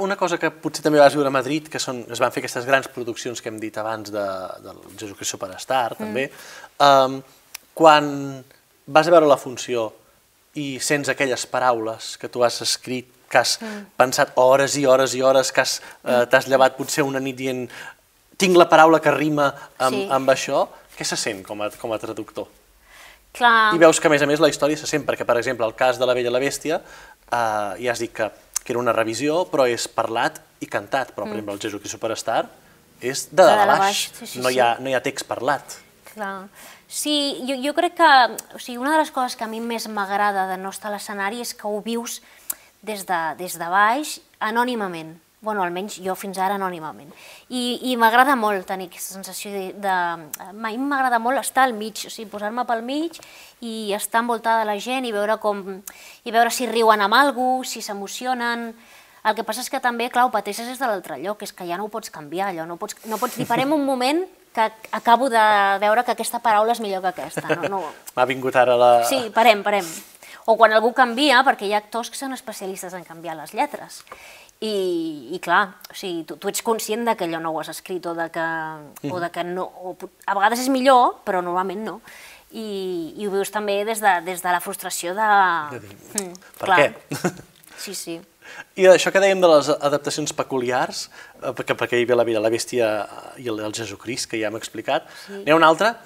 Una cosa que potser també vas viure a Madrid, que són, es van fer aquestes grans produccions que hem dit abans de, del Jesucrist Superstar, també, um, quan vas a veure la funció i sents aquelles paraules que tu has escrit, que has pensat hores i hores i hores, que has, eh, t'has llevat potser una nit dient tinc la paraula que rima amb, Sí. amb això, què se sent com a, com a traductor? Clar, I veus que, a més a més, la història se sent, perquè, per exemple, el cas de La Bella i la Bèstia, eh, ja has dit que, que era una revisió, però és parlat i cantat, però, per exemple, el Jesucrist Superstar és de dalt a baix, baix, sí, sí, no, hi ha, no hi ha text parlat. Clar. Sí, jo, jo crec que o sigui, una de les coses que a mi més m'agrada de no estar a l'escenari és que ho vius des de, des de baix, anònimament. bueno, almenys jo fins ara anònimament. I, i m'agrada molt tenir aquesta sensació de... de a mi m'agrada molt estar al mig, o sigui, posar-me pel mig i estar envoltada de la gent i veure com... i veure si riuen amb algú, si s'emocionen... El que passa és que també, clar, ho pateixes des de l'altre lloc, és que ja no ho pots canviar, allò, no pots, no pots dir, un moment que acabo de veure que aquesta paraula és millor que aquesta. No, no. M'ha vingut ara la... Sí, parem, parem. O quan algú canvia, perquè hi ha actors que són especialistes en canviar les lletres. I, i clar, o sigui, tu, tu ets conscient de que allò no ho has escrit o de que, o de que no... O, a vegades és millor, però normalment no. I, i ho veus també des de, des de la frustració de... De Mm, per clar. què? Sí, sí. I això que dèiem de les adaptacions peculiars, eh, perquè, perquè hi havia la Vida, la Bèstia i el, el Jesucrist, que ja hem explicat, sí. n'hi ha una altra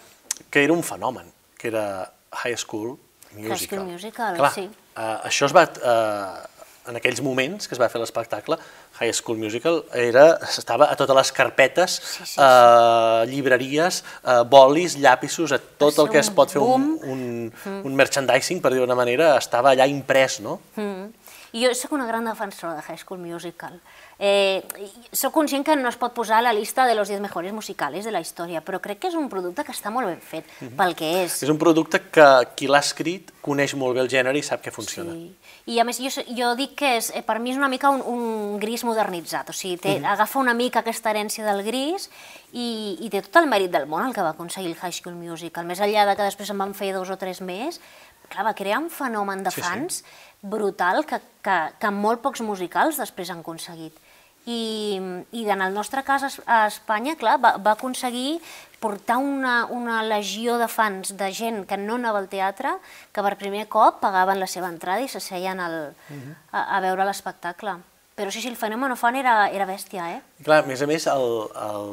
que era un fenomen, que era High School Musical. High School Musical, Clar, sí. eh, això es va... Eh, en aquells moments que es va fer l'espectacle, High School Musical era, estava a totes les carpetes, Sí, sí, sí. eh, llibreries, eh, bolis, llapisos, a tot el que es pot fer un, un, un merchandising, per dir d'una manera, estava allà imprès, no? Mm. Jo sóc una gran defensora de High School Musical. Eh, soc conscient que no es pot posar a la lista de los 10 mejores musicales de la història, però crec que és un producte que està molt ben fet pel que és. És un producte que qui l'ha escrit coneix molt bé el gènere i sap que funciona. Sí. I a més jo, jo dic que és, eh, per mi és una mica un, un gris modernitzat, o sigui, té, agafa una mica aquesta herència del gris i, i té tot el mèrit del món el que va aconseguir el High School Musical. Més enllà de que després en van fer dos o tres més, clar, va crear un fenomen de Sí, sí. fans brutal que, que, que molt pocs musicals després han aconseguit. I, i en el nostre cas a Espanya, clar, va, va aconseguir portar una, una legió de fans, de gent que no anava al teatre, que per primer cop pagaven la seva entrada i s'asseien al, a, a veure l'espectacle. Però sí, sí, el fenomen fan era, era bèstia, eh? Clar, a més a més, el, el,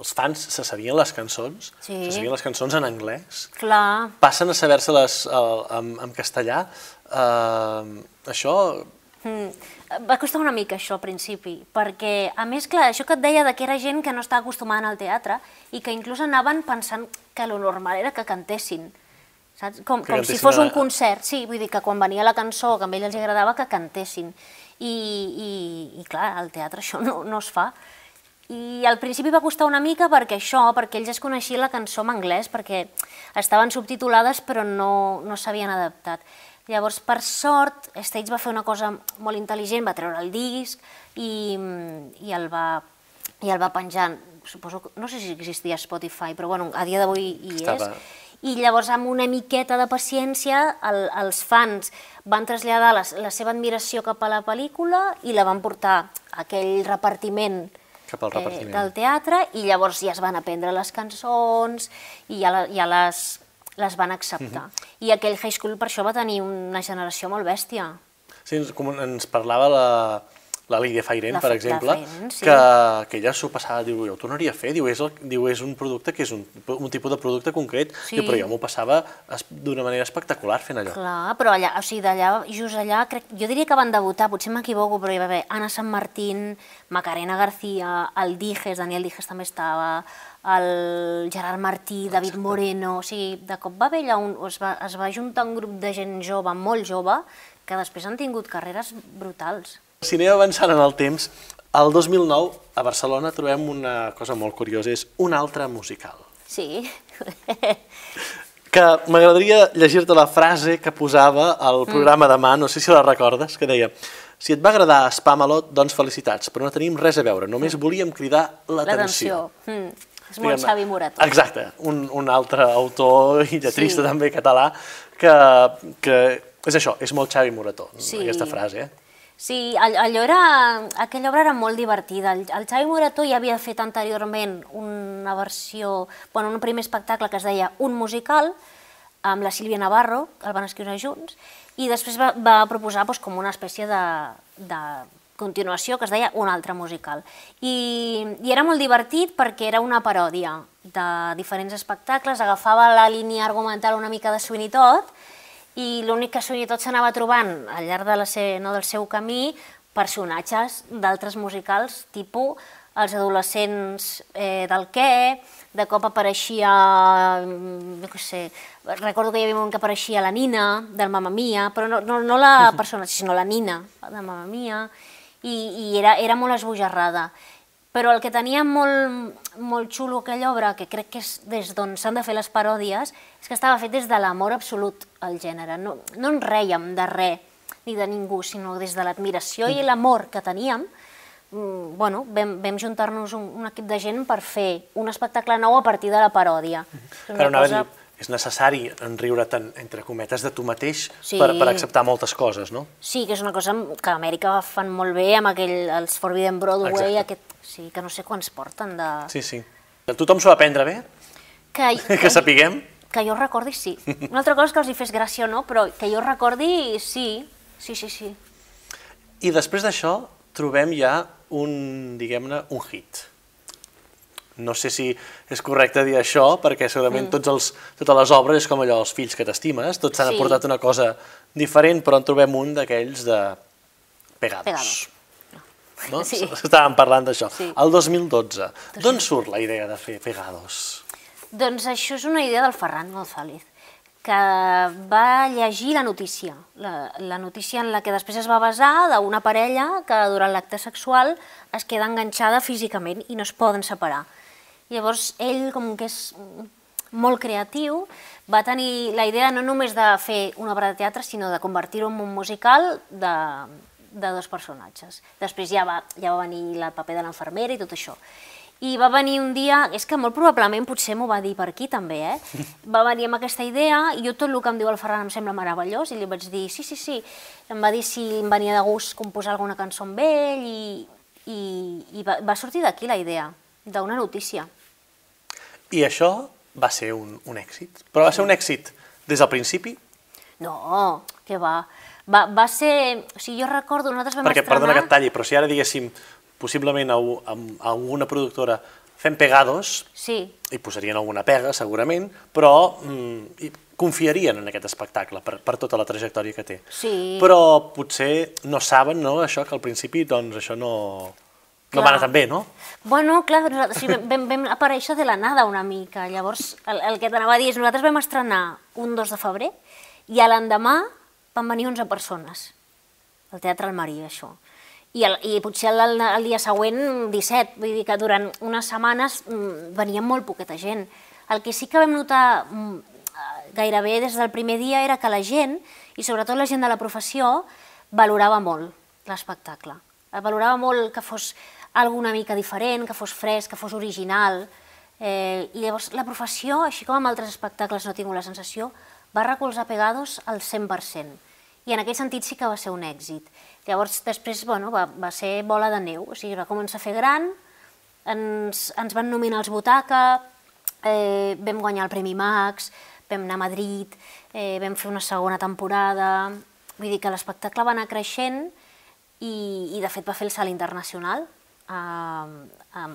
els fans se sabien les cançons, Sí. se sabien les cançons en anglès, Clar, passen a saber-se-les eh, en, en castellà. Eh, això, Mm. Va costar una mica això al principi, perquè, a més, clar, això que et deia de que era gent que no estava acostumada al teatre i que inclús anaven pensant que lo normal era que cantessin, saps? Com, Que com si fos un concert, sí, vull dir que quan venia la cançó que a ells els agradava que cantessin. I, i, i clar, al teatre això no, no es fa. I al principi va costar una mica perquè això, perquè ells es coneixien la cançó en anglès, perquè estaven subtitulades però no, no s'havien adaptat. Llavors, per sort, Stage va fer una cosa molt intel·ligent, va treure el disc i, i, el, va, i el va penjar, suposo no sé si existia Spotify, però bueno, a dia d'avui hi Estava. és. I llavors, amb una miqueta de paciència, el, els fans van traslladar la, la seva admiració cap a la pel·lícula i la van portar a aquell repartiment, Cap al repartiment. del teatre i llavors ja es van aprendre les cançons i ja, la, ja les, les van acceptar. Mhm. I aquell high school per això va tenir una generació molt bèstia. sí, ens- com ens parlava la, la Lídia Fairen, La per exemple, Fairen, sí. que, que ella s'ho passava, diu, jo ho tornaria a fer, diu, és, el, diu, és un producte que és un, un tipus de producte concret, Sí. diu, però jo m'ho passava d'una manera espectacular fent allò. Clar, però allà, o sigui, d'allà, just allà, crec, jo diria que van debutar, potser m'equivoco, però hi va haver Anna San Martín, Macarena García, el Dijes, Daniel Dijes també estava, el Gerard Martí, David Moreno, o sigui, de cop va haver allà un, es, va, es va juntar un grup de gent jove, molt jove, que després han tingut carreres brutals. Si anem avançant en el temps, el 2009 a Barcelona trobem una cosa molt curiosa, és un altre musical. Sí, Que m'agradaria llegir-te la frase que posava al programa demà, no sé si la recordes, que deia si et va agradar Spamalot, doncs felicitats, però no tenim res a veure, només volíem cridar l'atenció. l'atenció. Mm. És molt. Xavi Morató. Exacte, un, un altre autor i lletrista Sí. també català que, que és això, és molt Xavi Morató, Sí. aquesta frase. Eh? Sí, all- allò era, aquella obra era molt divertida. El, el Xavi Morató ja havia fet anteriorment una versió, bueno, un primer espectacle que es deia Un musical, amb la Sílvia Navarro, el van escriure junts, i després va, va proposar doncs, com una espècie de, de continuació que es deia Un altre musical. I, I era molt divertit perquè era una paròdia de diferents espectacles, agafava la línia argumental una mica de Sweeney Todd, i l'únic que Sweeney Todd s'anava trobant al llarg de la se, no, del seu camí personatges d'altres musicals, tipus els adolescents eh, del què, de cop apareixia, mm, jo què sé, recordo que hi havia un que apareixia la Nina, del Mamma Mia, però no, no, no la personatge, sinó la Nina, de Mamma Mia, i, i era, era molt esbojarrada. Però el que tenia molt, molt xulo aquella obra, que crec que és des d'on s'han de fer les paròdies, és que estava fet des de l'amor absolut al gènere. No, no en rèiem de res ni de ningú, sinó des de l'admiració i l'amor que teníem, mm, bueno, vam, vam juntar-nos un, un equip de gent per fer un espectacle nou a partir de la paròdia. Una Però anava cosa- és necessari enriure't, entre cometes, de tu mateix Sí. per, per acceptar moltes coses, no? Sí, que és una cosa que a Amèrica fan molt bé amb aquell, els Forbidden Broadway, Exacte. aquest, sí, que no sé quants porten de... Sí, sí. Tothom s'ho va prendre bé? Que, Que sapiguem? Que jo recordi, sí. Una altra cosa és que els hi fes gràcia o no, però que jo recordi, sí. Sí, sí, sí. I després d'això trobem ja un, diguem-ne, un hit. No sé si és correcte dir això, perquè segurament mm. tots els, totes les obres és com allò, els fills que t'estimes, tots s'han Sí. aportat una cosa diferent, però en trobem un d'aquells de pegados. Pegados. No? Sí. Estàvem parlant d'això. Sí. El 2012. D'on surt la idea de fer pegados? Doncs això és una idea del Ferran González, que va llegir la notícia, la, la notícia en la que després es va basar d'una parella que durant l'acte sexual es queda enganxada físicament i no es poden separar. Llavors ell, com que és molt creatiu, va tenir la idea no només de fer una obra de teatre, sinó de convertir-ho en un musical de, de dos personatges. Després ja va, ja va venir el paper de l'enfermera i tot això. I va venir un dia, és que molt probablement potser m'ho va dir per aquí també, eh? Va venir amb aquesta idea i jo tot el que em diu el Ferran em sembla meravellós i li vaig dir sí, sí, sí. Em va dir si em venia de gust composar alguna cançó amb ell i, i, i va, va sortir d'aquí la idea, d'una notícia. I això va ser un, un èxit. Però va ser un èxit des del principi, No, que va. Va, va ser... O sigui, jo recordo, nosaltres vam perquè, estrenar... perdona que et talli, però si ara diguéssim, possiblement a, amb a alguna productora fem pegados, Sí, hi posarien alguna pega, segurament, però mm, hi confiarien en aquest espectacle per, per tota la trajectòria que té. Sí. Però potser no saben, no?, això, que al principi, doncs, això no, no Clar. va anar tan bé, no? Bueno, clar, nosaltres, sigui, vam, vam aparèixer de la nada una mica. Llavors, el, el que t'anava a dir és nosaltres vam estrenar un 2 de febrer i a l'endemà van venir 11 persones al Teatre Almeria, això. I, el, i potser el, el dia següent 17, vull dir que durant unes setmanes mm, venia molt poqueta gent. El que sí que vam notar mm, gairebé des del primer dia era que la gent, i sobretot la gent de la professió, valorava molt l'espectacle. Valorava molt que fos alguna mica diferent, que fos fresc, que fos original. Eh, I llavors la professió, així com amb altres espectacles no tingut la sensació, va recolzar Pegados al 100%. I en aquest sentit sí que va ser un èxit. Llavors, després, bueno, va, va ser bola de neu, o sigui, va començar a fer gran, ens, ens van nominar als Butaca, eh, vam guanyar el Premi Max, vam anar a Madrid, eh, vam fer una segona temporada, vull dir que l'espectacle va anar creixent i, i de fet va fer el salt internacional en,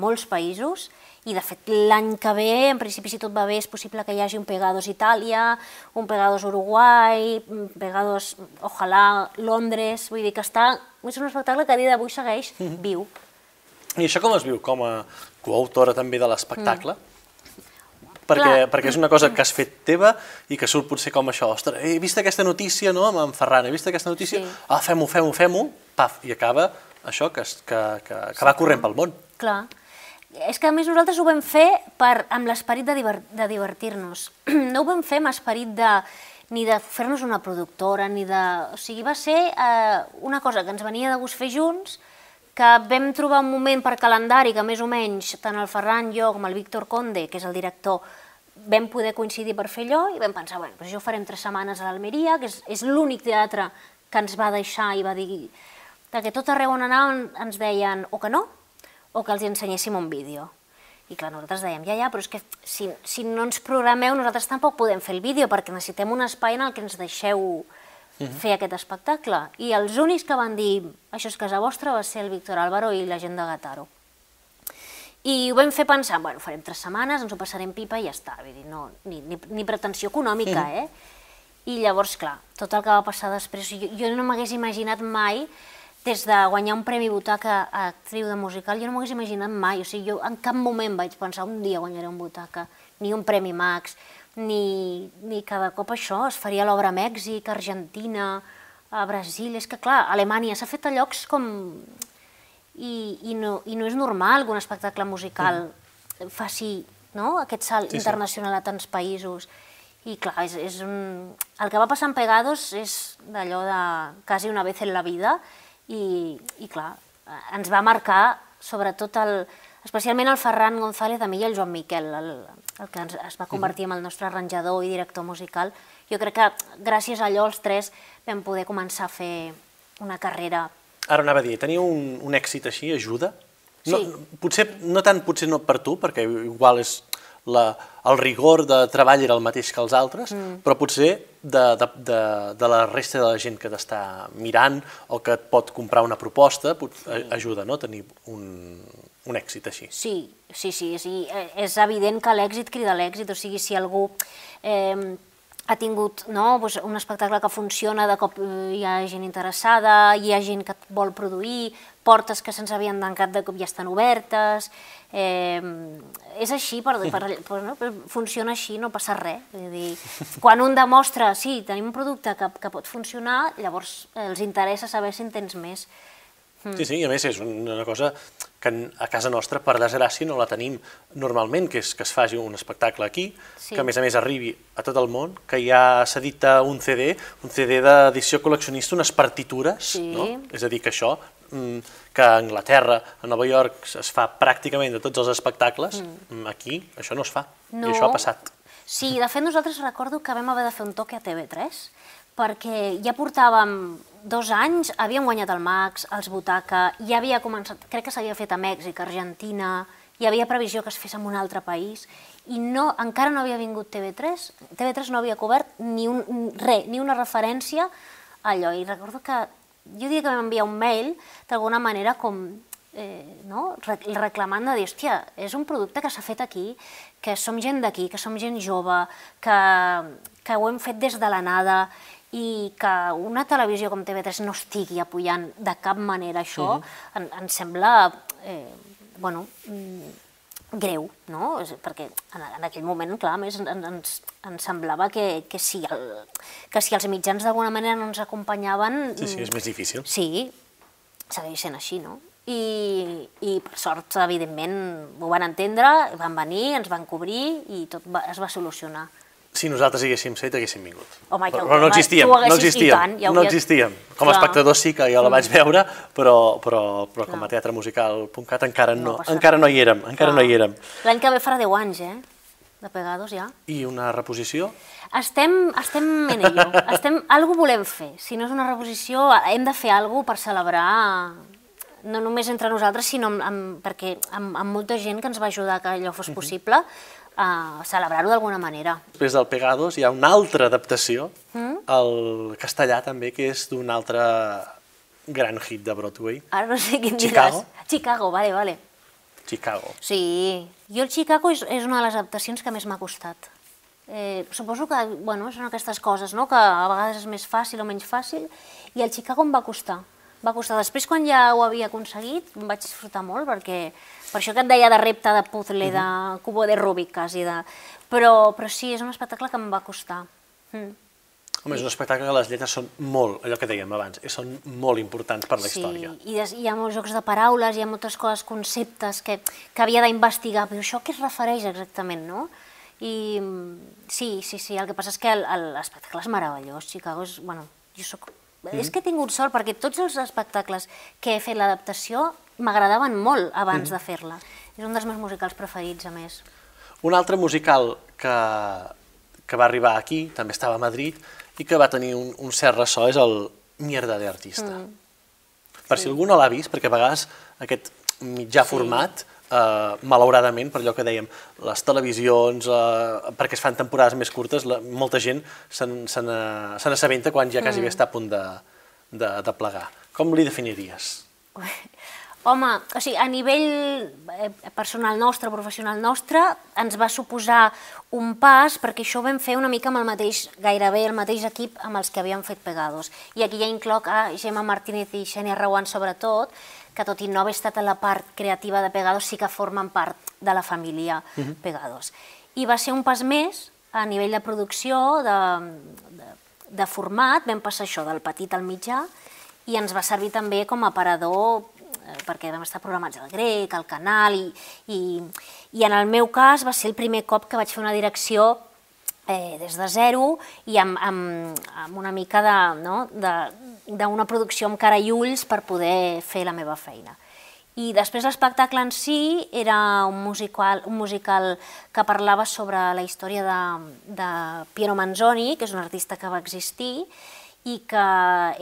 molts països i de fet l'any que ve, en principi si tot va bé, és possible que hi hagi un Pegados Itàlia, un Pegados Uruguai, un Pegados, ojalà, Londres, vull dir que està, és un espectacle que a dia d'avui segueix Mhm. viu. I això com es viu? Com a coautora també de l'espectacle? Perquè, Clar. perquè és una cosa que has fet teva i que surt potser com això, ostres, he vist aquesta notícia no, amb en Ferran, he vist aquesta notícia, Sí. ah, fem-ho, fem-ho, fem-ho, paf, i acaba això que, que, que, que va corrent pel món. Clar. És que a més nosaltres ho vam fer per, amb l'esperit de, diver, de divertir-nos. No ho vam fer amb esperit de, ni de fer-nos una productora, ni de... O sigui, va ser eh, una cosa que ens venia de gust fer junts, que vam trobar un moment per calendari que més o menys tant el Ferran, jo, com el Víctor Conde, que és el director, vam poder coincidir per fer allò i vam pensar, bueno, doncs això ho farem tres setmanes a l'Almeria, que és, és l'únic teatre que ens va deixar i va dir que tot arreu on anàvem ens deien o que no, o que els ensenyéssim un vídeo. I clar, nosaltres dèiem, ja, ja, però és que si, si no ens programeu, nosaltres tampoc podem fer el vídeo, perquè necessitem un espai en el que ens deixeu fer aquest espectacle. I els únics que van dir, això és casa vostra, va ser el Víctor Álvaro i la gent de Gataro. I ho vam fer pensant, bueno, farem tres setmanes, ens ho passarem pipa i ja està, vull dir, no, ni, ni, ni pretensió econòmica, eh? I llavors, clar, tot el que va passar després, jo, jo no m'hagués imaginat mai, des de guanyar un Premi Butaca a actriu de musical, jo no m'hagués imaginat mai, o sigui, jo en cap moment vaig pensar un dia guanyaré un Butaca, ni un Premi Max, ni, ni cada cop això, es faria l'obra a Mèxic, a Argentina, a Brasil, és que clar, a Alemanya s'ha fet a llocs com i, i, no, i no és normal que un espectacle musical faci no, aquest salt Sí, sí. internacional a tants països. I clar, és, és un... el que va passar en Pegados és d'allò de quasi una vez en la vida i, i clar, eh, ens va marcar sobretot el, especialment el Ferran González, a mi i el Joan Miquel, el, el que ens, es va convertir en el nostre arranjador i director musical. Jo crec que gràcies a allò els tres vam poder començar a fer una carrera Ara anava a dir, teniu un, un èxit així, ajuda? No, Sí. Potser, no tant potser no per tu, perquè igual és la, el rigor de treball era el mateix que els altres, mm. però potser de, de, de, de la resta de la gent que t'està mirant o que et pot comprar una proposta, pot, a- ajuda, no?, tenir un, un èxit així. Sí, sí, sí, sí. eh, És evident que l'èxit crida l'èxit, o sigui, si algú eh, ha tingut no, doncs un espectacle que funciona, de cop eh, hi ha gent interessada, hi ha gent que vol produir, portes que se'ns havien tancat de cop ja estan obertes... Eh, és així, per, per, per, no, funciona així, no passa res. Vull dir, quan un demostra, sí, tenim un producte que, que pot funcionar, llavors els interessa saber si en tens més. Sí, sí, i a més és una cosa que a casa nostra, per desgràcia, no la tenim normalment, que és que es faci un espectacle aquí, Sí. que a més a més arribi a tot el món, que ja s'edita un CD, un CD d'edició col·leccionista, unes partitures, Sí. no? És a dir, que això, mm, que a Anglaterra, a Nova York, es fa pràcticament de tots els espectacles, mm. aquí això no es fa, No. i això ha passat. Sí, de fet nosaltres recordo que vam haver de fer un toque a TV3 perquè ja portàvem dos anys, havíem guanyat el Max, els Butaca, ja havia començat, crec que s'havia fet a Mèxic, Argentina, hi havia previsió que es fes en un altre país, i no, encara no havia vingut TV3, TV3 no havia cobert ni, un, res, ni una referència a allò, i recordo que jo diria que vam enviar un mail d'alguna manera com eh, no? Re- reclamant de dir, hòstia, és un producte que s'ha fet aquí, que som gent d'aquí, que som gent jove, que, que ho hem fet des de la nada i que una televisió com TV3 no estigui apoyant de cap manera això, en, em sembla, eh, bueno, mm, greu, no? Perquè en, en aquell moment, clar, més, en, ens, ens semblava que, que, si el, que si els mitjans d'alguna manera no ens acompanyaven... Sí, sí, és més difícil. Sí, segueix sent així, no? I, i per sort, evidentment, ho van entendre, van venir, ens van cobrir i tot va, es va solucionar. Si nosaltres haguéssim set, haguéssim vingut. Home, ja però no home, existíem, haguessis- no existíem, tant, ja no existíem. Com a Clar. espectador sí que jo la vaig veure, però, però, però com a teatremusical.cat encara no, No encara no hi érem, encara no hi érem. L'any que ve farà 10 anys, eh? De Pegados, ja. I una reposició? Estem, estem en ello. Estem, algú volem fer. Si no és una reposició, hem de fer alguna per celebrar no només entre nosaltres, sinó amb, amb, perquè amb, amb molta gent que ens va ajudar que allò fos possible, a celebrar-ho d'alguna manera. Després del Pegados hi ha una altra adaptació Mm? al castellà també, que és d'un altre gran hit de Broadway, Ara no sé quin Chicago? diràs. Chicago, vale, vale. Chicago. Sí, jo el Chicago és, és una de les adaptacions que més m'ha costat. Eh, suposo que, bueno, són aquestes coses, no?, que a vegades és més fàcil o menys fàcil, i el Chicago em va costar. Va costar. Després, quan ja ho havia aconseguit, em vaig disfrutar molt, perquè per això que et deia de repte, de puzzle, de cubo de Rubik, quasi, de... Però, però sí, és un espectacle que em va costar. Mm. Home, és un espectacle que les lletres són molt, allò que dèiem abans, eh, són molt importants per la història. Sí, i des, hi ha molts jocs de paraules, hi ha moltes coses, conceptes que, que havia d'investigar, però això què es refereix exactament, no? I mm, sí, sí, sí, el que passa és que l'espectacle és meravellós, Chicago és, bueno, jo soc... Mm. És que he tingut sort perquè tots els espectacles que he fet l'adaptació m'agradaven molt abans mm. de fer-la. És un dels meus musicals preferits, a més. Un altre musical que, que va arribar aquí, també estava a Madrid, i que va tenir un, un cert ressò és el Mierda de Artista. Mm. Per si algú no l'ha vist, perquè a vegades aquest mitjà Sí. format, eh, malauradament, per allò que dèiem, les televisions, eh, perquè es fan temporades més curtes, la, molta gent se n'assabenta quan ja quasi bé està a punt de, de, de plegar. Com li definiries? Home, o sigui, a nivell eh, personal nostre, professional nostre, ens va suposar un pas, perquè això ho vam fer una mica amb el mateix, gairebé el mateix equip amb els que havíem fet Pegados. I aquí ja incloc a Gemma Martínez i Xènia Rauan sobretot, que tot i no haver estat a la part creativa de Pegados, sí que formen part de la família Pegados. I va ser un pas més a nivell de producció, de, de, de format, vam passar això del petit al mitjà, i ens va servir també com a aparador eh, perquè vam estar programats al grec, al canal, i, i, i en el meu cas va ser el primer cop que vaig fer una direcció eh, des de zero i amb, amb, amb una mica de, no, de, d'una producció amb cara i ulls per poder fer la meva feina. I després l'espectacle en si era un musical, un musical que parlava sobre la història de, de Piero Manzoni, que és un artista que va existir, i que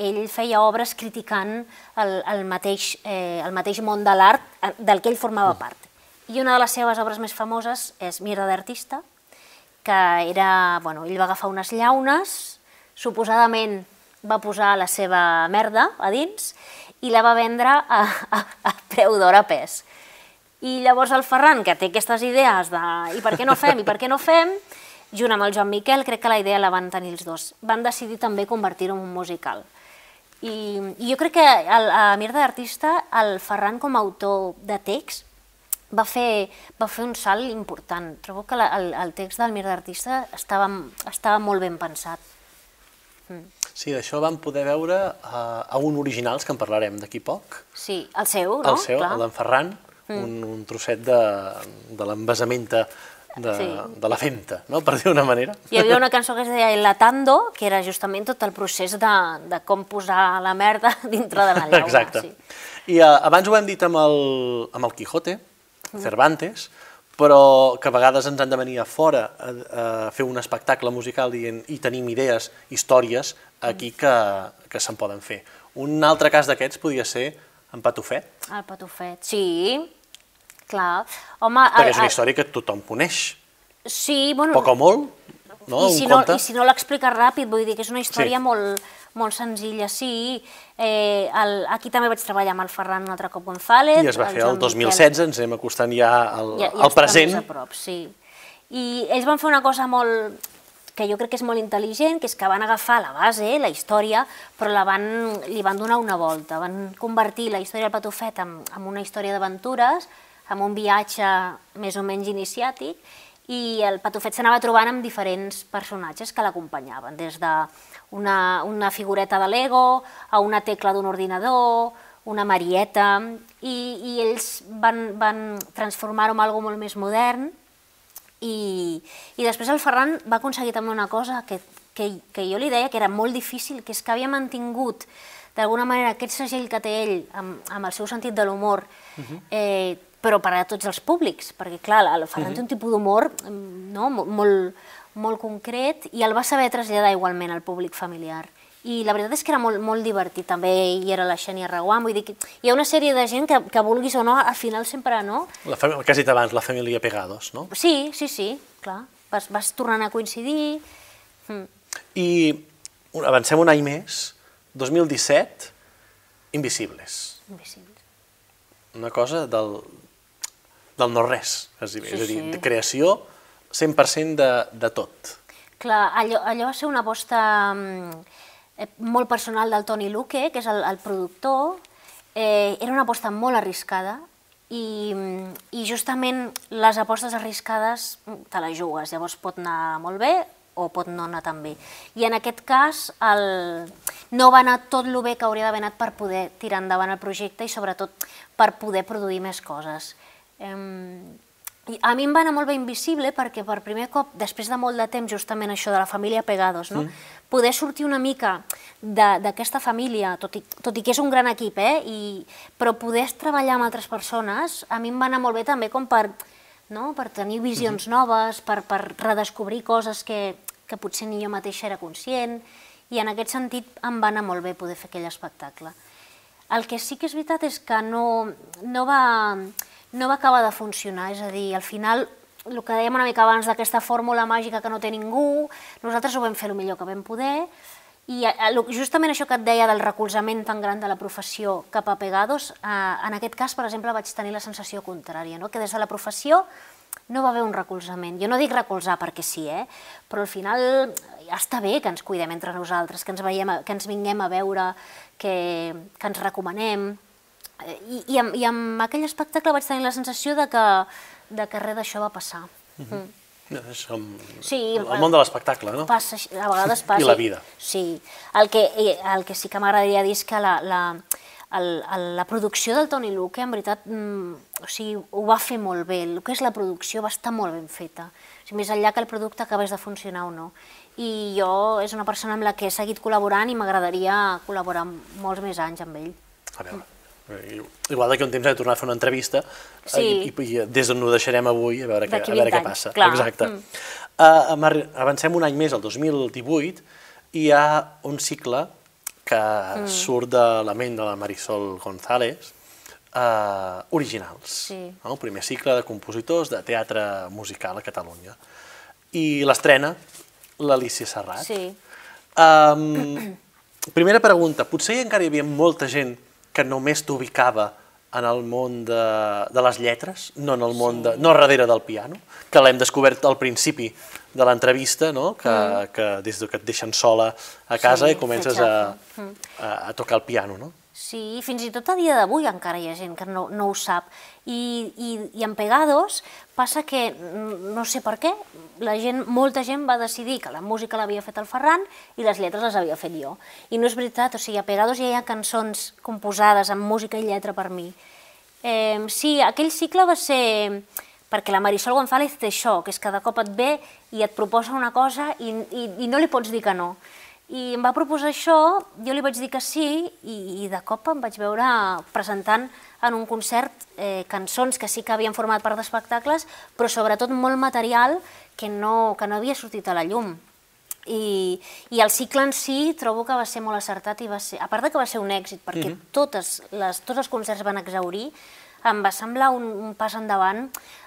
ell feia obres criticant el, el, mateix, eh, el mateix món de l'art del que ell formava part. I una de les seves obres més famoses és Mira d'artista, que era, bueno, ell va agafar unes llaunes, suposadament va posar la seva merda a dins i la va vendre a, a, a preu d'or a pes. I llavors el Ferran, que té aquestes idees de i per què no fem, i per què no fem, junt amb el Joan Miquel, crec que la idea la van tenir els dos. Van decidir també convertir-ho en un musical. I, i jo crec que el, a Mirda d'Artista, el Ferran com a autor de text va fer, va fer un salt important. Trobo que la, el, el text del Mirda d'Artista estava, estava molt ben pensat. Sí, d'això vam poder veure a, a un originals, que en parlarem d'aquí poc, Sí, el seu, no? el seu, Clar. el d'en Ferran, un, un trosset de, de l'envasamenta de, Sí. de la femta, no? per dir d'una manera. Hi havia una cançó que es deia El Latando, que era justament tot el procés de, de com posar la merda dintre de la llauna. Exacte. Sí. I uh, abans ho hem dit amb el, amb el Quijote, Cervantes, però que a vegades ens han de venir a fora a, a fer un espectacle musical dient i tenim idees, històries aquí que, que se'n poden fer. Un altre cas d'aquests podria ser en Patufet, El patufet, sí, clar. Home, perquè és una el- història que tothom coneix, Sí, bueno... poc o molt, no? I si un no, conte. I si no l'expliques ràpid, vull dir que és una història Sí. molt, molt senzilla, sí. Eh, el, aquí també vaig treballar amb el Ferran un altre cop González. I es va fer Joan el Miquel. 2016, ens anem acostant ja al, ja, ja al present. a prop, sí. I ells van fer una cosa molt que jo crec que és molt intel·ligent, que és que van agafar la base, la història, però la van, li van donar una volta. Van convertir la història del Patufet en, en una història d'aventures, amb un viatge més o menys iniciàtic, i el Patufet s'anava trobant amb diferents personatges que l'acompanyaven, des de una, figureta de Lego a una tecla d'un ordinador, una Marieta, i, i ells van, van transformar-ho en algo molt més modern, i, i després el Ferran va aconseguir també una cosa que, que, que jo li deia que era molt difícil, que és que havia mantingut d'alguna manera aquest segell que té ell amb, amb el seu sentit de l'humor, eh, però per a tots els públics, perquè clar, el Ferran té un tipus d'humor mm, no, mo- molt, molt concret i el va saber traslladar igualment al públic familiar. I la veritat és que era molt, molt divertit, també hi era la Xènia Reguant, vull dir que hi ha una sèrie de gent que, que vulguis o no, al final sempre no, La fam- el que has dit abans, la família Pegados, no? Sí, sí, sí, clar. Vas, vas tornant a coincidir. Mm. I avancem un any més, 2017, Invisibles. Invisibles. Una cosa del, del no-res, bé. Sí, és a dir, sí. de creació 100% de, de tot. Clar, allò, allò va ser una aposta mm, eh, molt personal del Toni Luque, que és el, el productor. Eh, era una aposta molt arriscada i, i justament les apostes arriscades mm, te les jugues, llavors pot anar molt bé o pot no anar tan bé. I en aquest cas el... no va anar tot el bé que hauria d'haver anat per poder tirar endavant el projecte i sobretot per poder produir més coses. Em, i a mi em va anar molt bé Invisible perquè per primer cop, després de molt de temps, justament això de la família Pegados, no? Mm. poder sortir una mica de- d'aquesta família, tot i, tot i que és un gran equip, eh? I, però poder treballar amb altres persones, a mi em va anar molt bé també com per, no? per tenir visions noves, per, per redescobrir coses que, que potser ni jo mateixa era conscient, i en aquest sentit em va anar molt bé poder fer aquell espectacle. El que sí que és veritat és que no, no, va, no va acabar de funcionar, és a dir, al final, el que dèiem una mica abans d'aquesta fórmula màgica que no té ningú, nosaltres ho vam fer el millor que vam poder, i lo- justament això que et deia del recolzament tan gran de la professió cap a Pegados, eh, en aquest cas, per exemple, vaig tenir la sensació contrària, no? que des de la professió no va haver un recolzament. Jo no dic recolzar perquè sí, eh? però al final ja està bé que ens cuidem entre nosaltres, que ens, veiem, que ens vinguem a veure, que, que ens recomanem. I, i, amb, I amb aquell espectacle vaig tenir la sensació de que, de que res d'això va passar. Mm. És com Sí, el món de l'espectacle, no? Passa, a vegades passa. I la vida. Sí. El que, el que sí que m'agradaria dir és que la, la, el, el, la producció del Toni Luque, en veritat, mm, o sigui, ho va fer molt bé. El que és la producció va estar molt ben feta. O sigui, més enllà que el producte acabés de funcionar o no. I jo és una persona amb la que he seguit col·laborant i m'agradaria col·laborar molts més anys amb ell. A veure, igual d'aquí un temps hem de tornar a fer una entrevista eh, Sí. i, i, des d'on ho deixarem avui a veure, D'aquí a veure 20 què passa. clar. Exacte. Mm. Uh, avancem un any més, el 2018, i hi ha un cicle que mm. surt de la ment de la Marisol González, uh, originals. Sí. No? El primer cicle de compositors de teatre musical a Catalunya. I l'estrena l'Alicia Serrat. Sí. Um, primera pregunta, potser encara hi havia molta gent que només t'ubicava en el món de, de les lletres, no en el món de, no darrere del piano, que l'hem descobert al principi de l'entrevista, no? que, que des de que et deixen sola a casa Sí, i comences a, a, a tocar el piano, no? Sí, fins i tot a dia d'avui encara hi ha gent que no, no ho sap. I, i, I en Pegados passa que, mm, no sé per què, la gent, molta gent va decidir que la música l'havia fet el Ferran i les lletres les havia fet jo. I no és veritat, o sigui, a Pegados ja hi ha cançons composades amb música i lletra per mi. Eh, sí, aquell cicle va ser perquè la Marisol González té això, que és que de cop et ve i et proposa una cosa i, i, i no li pots dir que no. I em va proposar això, jo li vaig dir que sí, i, i de cop em vaig veure presentant en un concert eh, cançons que sí que havien format part d'espectacles, però sobretot molt material que no, que no havia sortit a la llum. I, I el cicle en si trobo que va ser molt acertat i va ser, a part de que va ser un èxit, perquè mm -hmm. totes les, tots els concerts van exaurir, em va semblar un, un pas endavant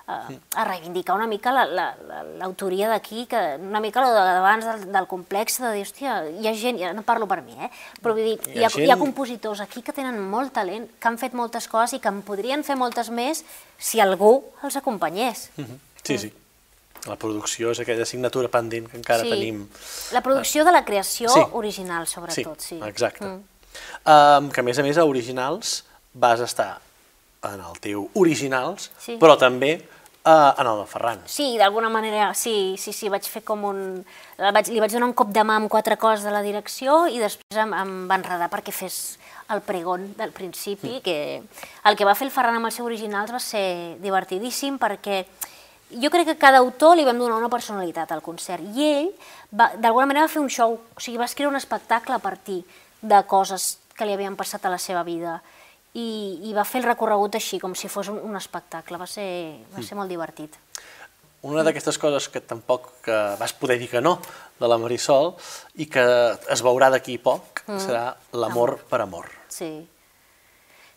eh, a reivindicar una mica l'autoria la, la, d'aquí, que una mica el d'abans del, del complex, de dir, hòstia, hi ha gent, ja no parlo per mi, eh? però vull dir, Hi hi ha ha, hi ha compositors aquí que tenen molt talent, que han fet moltes coses i que en podrien fer moltes més si algú els acompanyés. Mhm. Sí, sí. La producció és aquella assignatura pendent que encara tenim. La producció de la creació Sí. original, sobretot, sí. exacte. Mm. Um, que a més a més a originals vas estar en el teu originals, Sí. però també uh, en el de Ferran. Sí, d'alguna manera, sí, sí, sí, vaig fer com un... Vaig, li vaig donar un cop de mà amb quatre coses de la direcció i després em, em va enredar perquè fes el pregón del principi, que el que va fer el Ferran amb els seus originals va ser divertidíssim perquè jo crec que cada autor li vam donar una personalitat al concert i ell d'alguna manera va fer un show, o sigui, va escriure un espectacle a partir de coses que li havien passat a la seva vida i, i va fer el recorregut així, com si fos un, un espectacle, va ser, va ser molt divertit. Una d'aquestes coses que tampoc que vas poder dir que no, de la Marisol, i que es veurà d'aquí poc, serà l'amor per amor. Sí.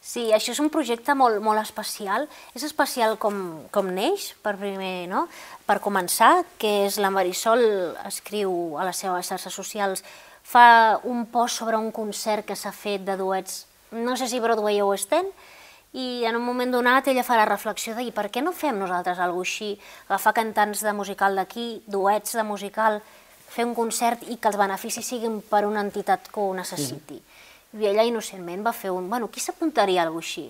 Sí, això és un projecte molt, molt especial. És especial com, com neix, per primer, no? Per començar, que és la Marisol escriu a les seves xarxes socials, fa un post sobre un concert que s'ha fet de duets no sé si Broadway o West End, i en un moment donat ella fa la reflexió de i per què no fem nosaltres alguna així, agafar cantants de musical d'aquí, duets de musical, fer un concert i que els beneficis siguin per una entitat que ho necessiti. Mm. I ella innocentment va fer un, bueno, qui s'apuntaria a alguna així?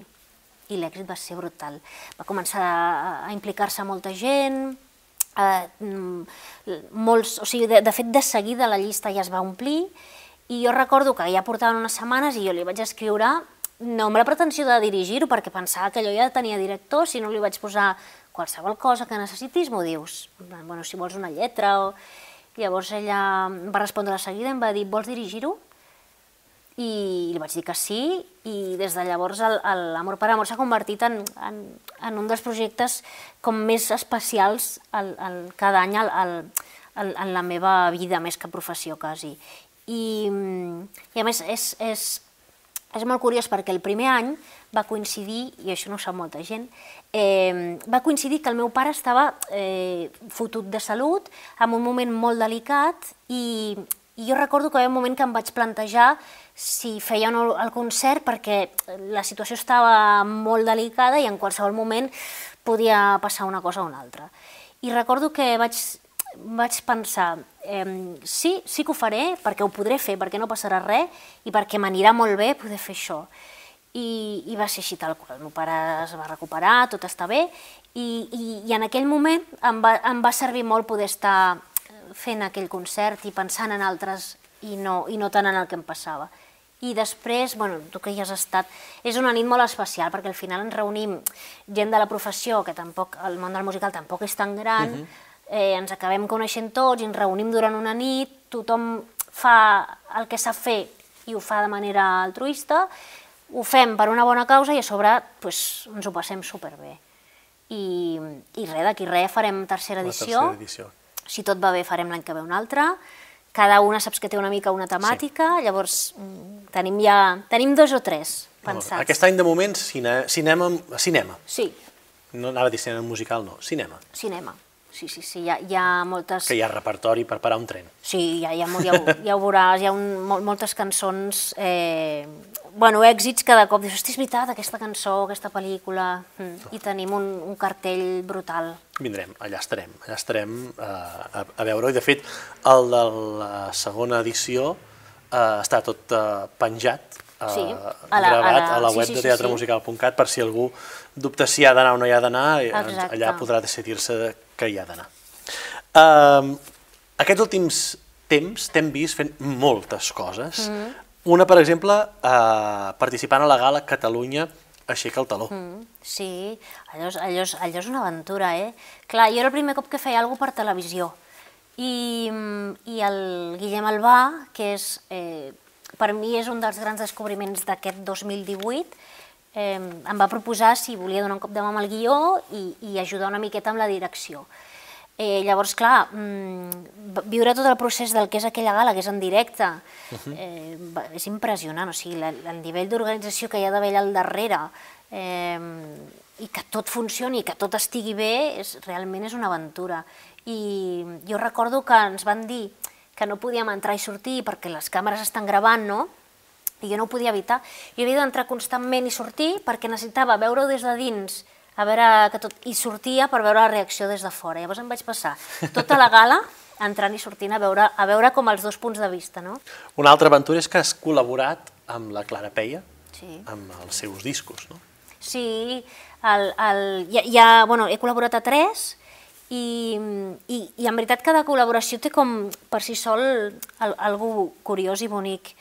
I l'èxit va ser brutal. Va començar a, a implicar-se molta gent, eh, molts, o sigui, de, de fet, de seguida la llista ja es va omplir, i jo recordo que ja portaven unes setmanes i jo li vaig escriure no amb la pretensió de dirigir-ho, perquè pensava que allò ja tenia director, si no li vaig posar qualsevol cosa que necessitis, m'ho dius. Bueno, si vols una lletra o... Llavors ella va respondre de seguida, em va dir, vols dirigir-ho? I li vaig dir que sí, i des de llavors l'Amor per Amor s'ha convertit en, en, en un dels projectes com més especials el, el, cada any el, el, el, en la meva vida, més que professió, quasi. I, i a més, és, és és molt curiós perquè el primer any va coincidir, i això no ho sap molta gent, eh, va coincidir que el meu pare estava eh, fotut de salut, en un moment molt delicat, i, i jo recordo que hi havia un moment que em vaig plantejar si feia o no el concert perquè la situació estava molt delicada i en qualsevol moment podia passar una cosa o una altra. I recordo que vaig vaig pensar, eh, sí, sí que ho faré, perquè ho podré fer, perquè no passarà res, i perquè m'anirà molt bé poder fer això. I, I va ser així tal qual. El meu pare es va recuperar, tot està bé, i, i, i en aquell moment em va, em va servir molt poder estar fent aquell concert i pensant en altres i no, i no tant en el que em passava. I després, bueno, tu que hi has estat, és una nit molt especial perquè al final ens reunim gent de la professió, que tampoc, el món del musical tampoc és tan gran, uh mhm. -huh eh, ens acabem coneixent tots i ens reunim durant una nit, tothom fa el que sap fer i ho fa de manera altruista, ho fem per una bona causa i a sobre pues, ens ho passem superbé. I, i res, d'aquí res farem tercera edició. tercera edició. Si tot va bé farem l'any que ve una altra. Cada una saps que té una mica una temàtica, sí. llavors mm, tenim ja tenim dos o tres pensats. Aquest any de moment cine, cinema, cinema. Sí. No anava a dir cinema musical, no, cinema. Cinema sí, sí, sí, hi ha, hi ha moltes... Que hi ha repertori per parar un tren. Sí, hi ha, ja, ho, ja ho veuràs, hi ha un, moltes cançons, eh, bueno, èxits de cop. Dius, hosti, és veritat, aquesta cançó, aquesta pel·lícula, mm, i tenim un, un cartell brutal. Vindrem, allà estarem, allà estarem eh, a, a veure-ho, i de fet, el de la segona edició eh, està tot eh, penjat, eh, sí, a la, gravat a la, a la web sí, sí, de teatremusical.cat per si algú dubta si ha d'anar o no hi ha d'anar, eh, allà podrà decidir-se que hi ha d'anar. Uh, aquests últims temps t'hem vist fent moltes coses. Mm -hmm. Una, per exemple, uh, participant a la gala Catalunya aixeca el taló. Mm, sí, allò és, allò, és, allò és una aventura, eh? Clar, jo era el primer cop que feia alguna per televisió. I, i el Guillem Albà, que és, eh, per mi és un dels grans descobriments d'aquest 2018, eh, em va proposar si volia donar un cop de mà amb el guió i, i ajudar una miqueta amb la direcció. Eh, llavors, clar, mm, viure tot el procés del que és aquella gala, que és en directe, uh -huh. eh, és impressionant, o sigui, la, el nivell d'organització que hi ha d'haver allà al darrere, eh, i que tot funcioni, que tot estigui bé, és, realment és una aventura. I jo recordo que ens van dir que no podíem entrar i sortir perquè les càmeres estan gravant, no? I jo no ho podia evitar. Jo havia d'entrar constantment i sortir perquè necessitava veure-ho des de dins, a veure que tot... i sortia per veure la reacció des de fora. Llavors em vaig passar tota la gala entrant i sortint a veure, a veure com els dos punts de vista. No? Una altra aventura és que has col·laborat amb la Clara Peia, sí. amb els seus discos, no? Sí, el, el, ja, ja, bueno, he col·laborat a tres i, i, i en veritat cada col·laboració té com per si sol el, algú curiós i bonic.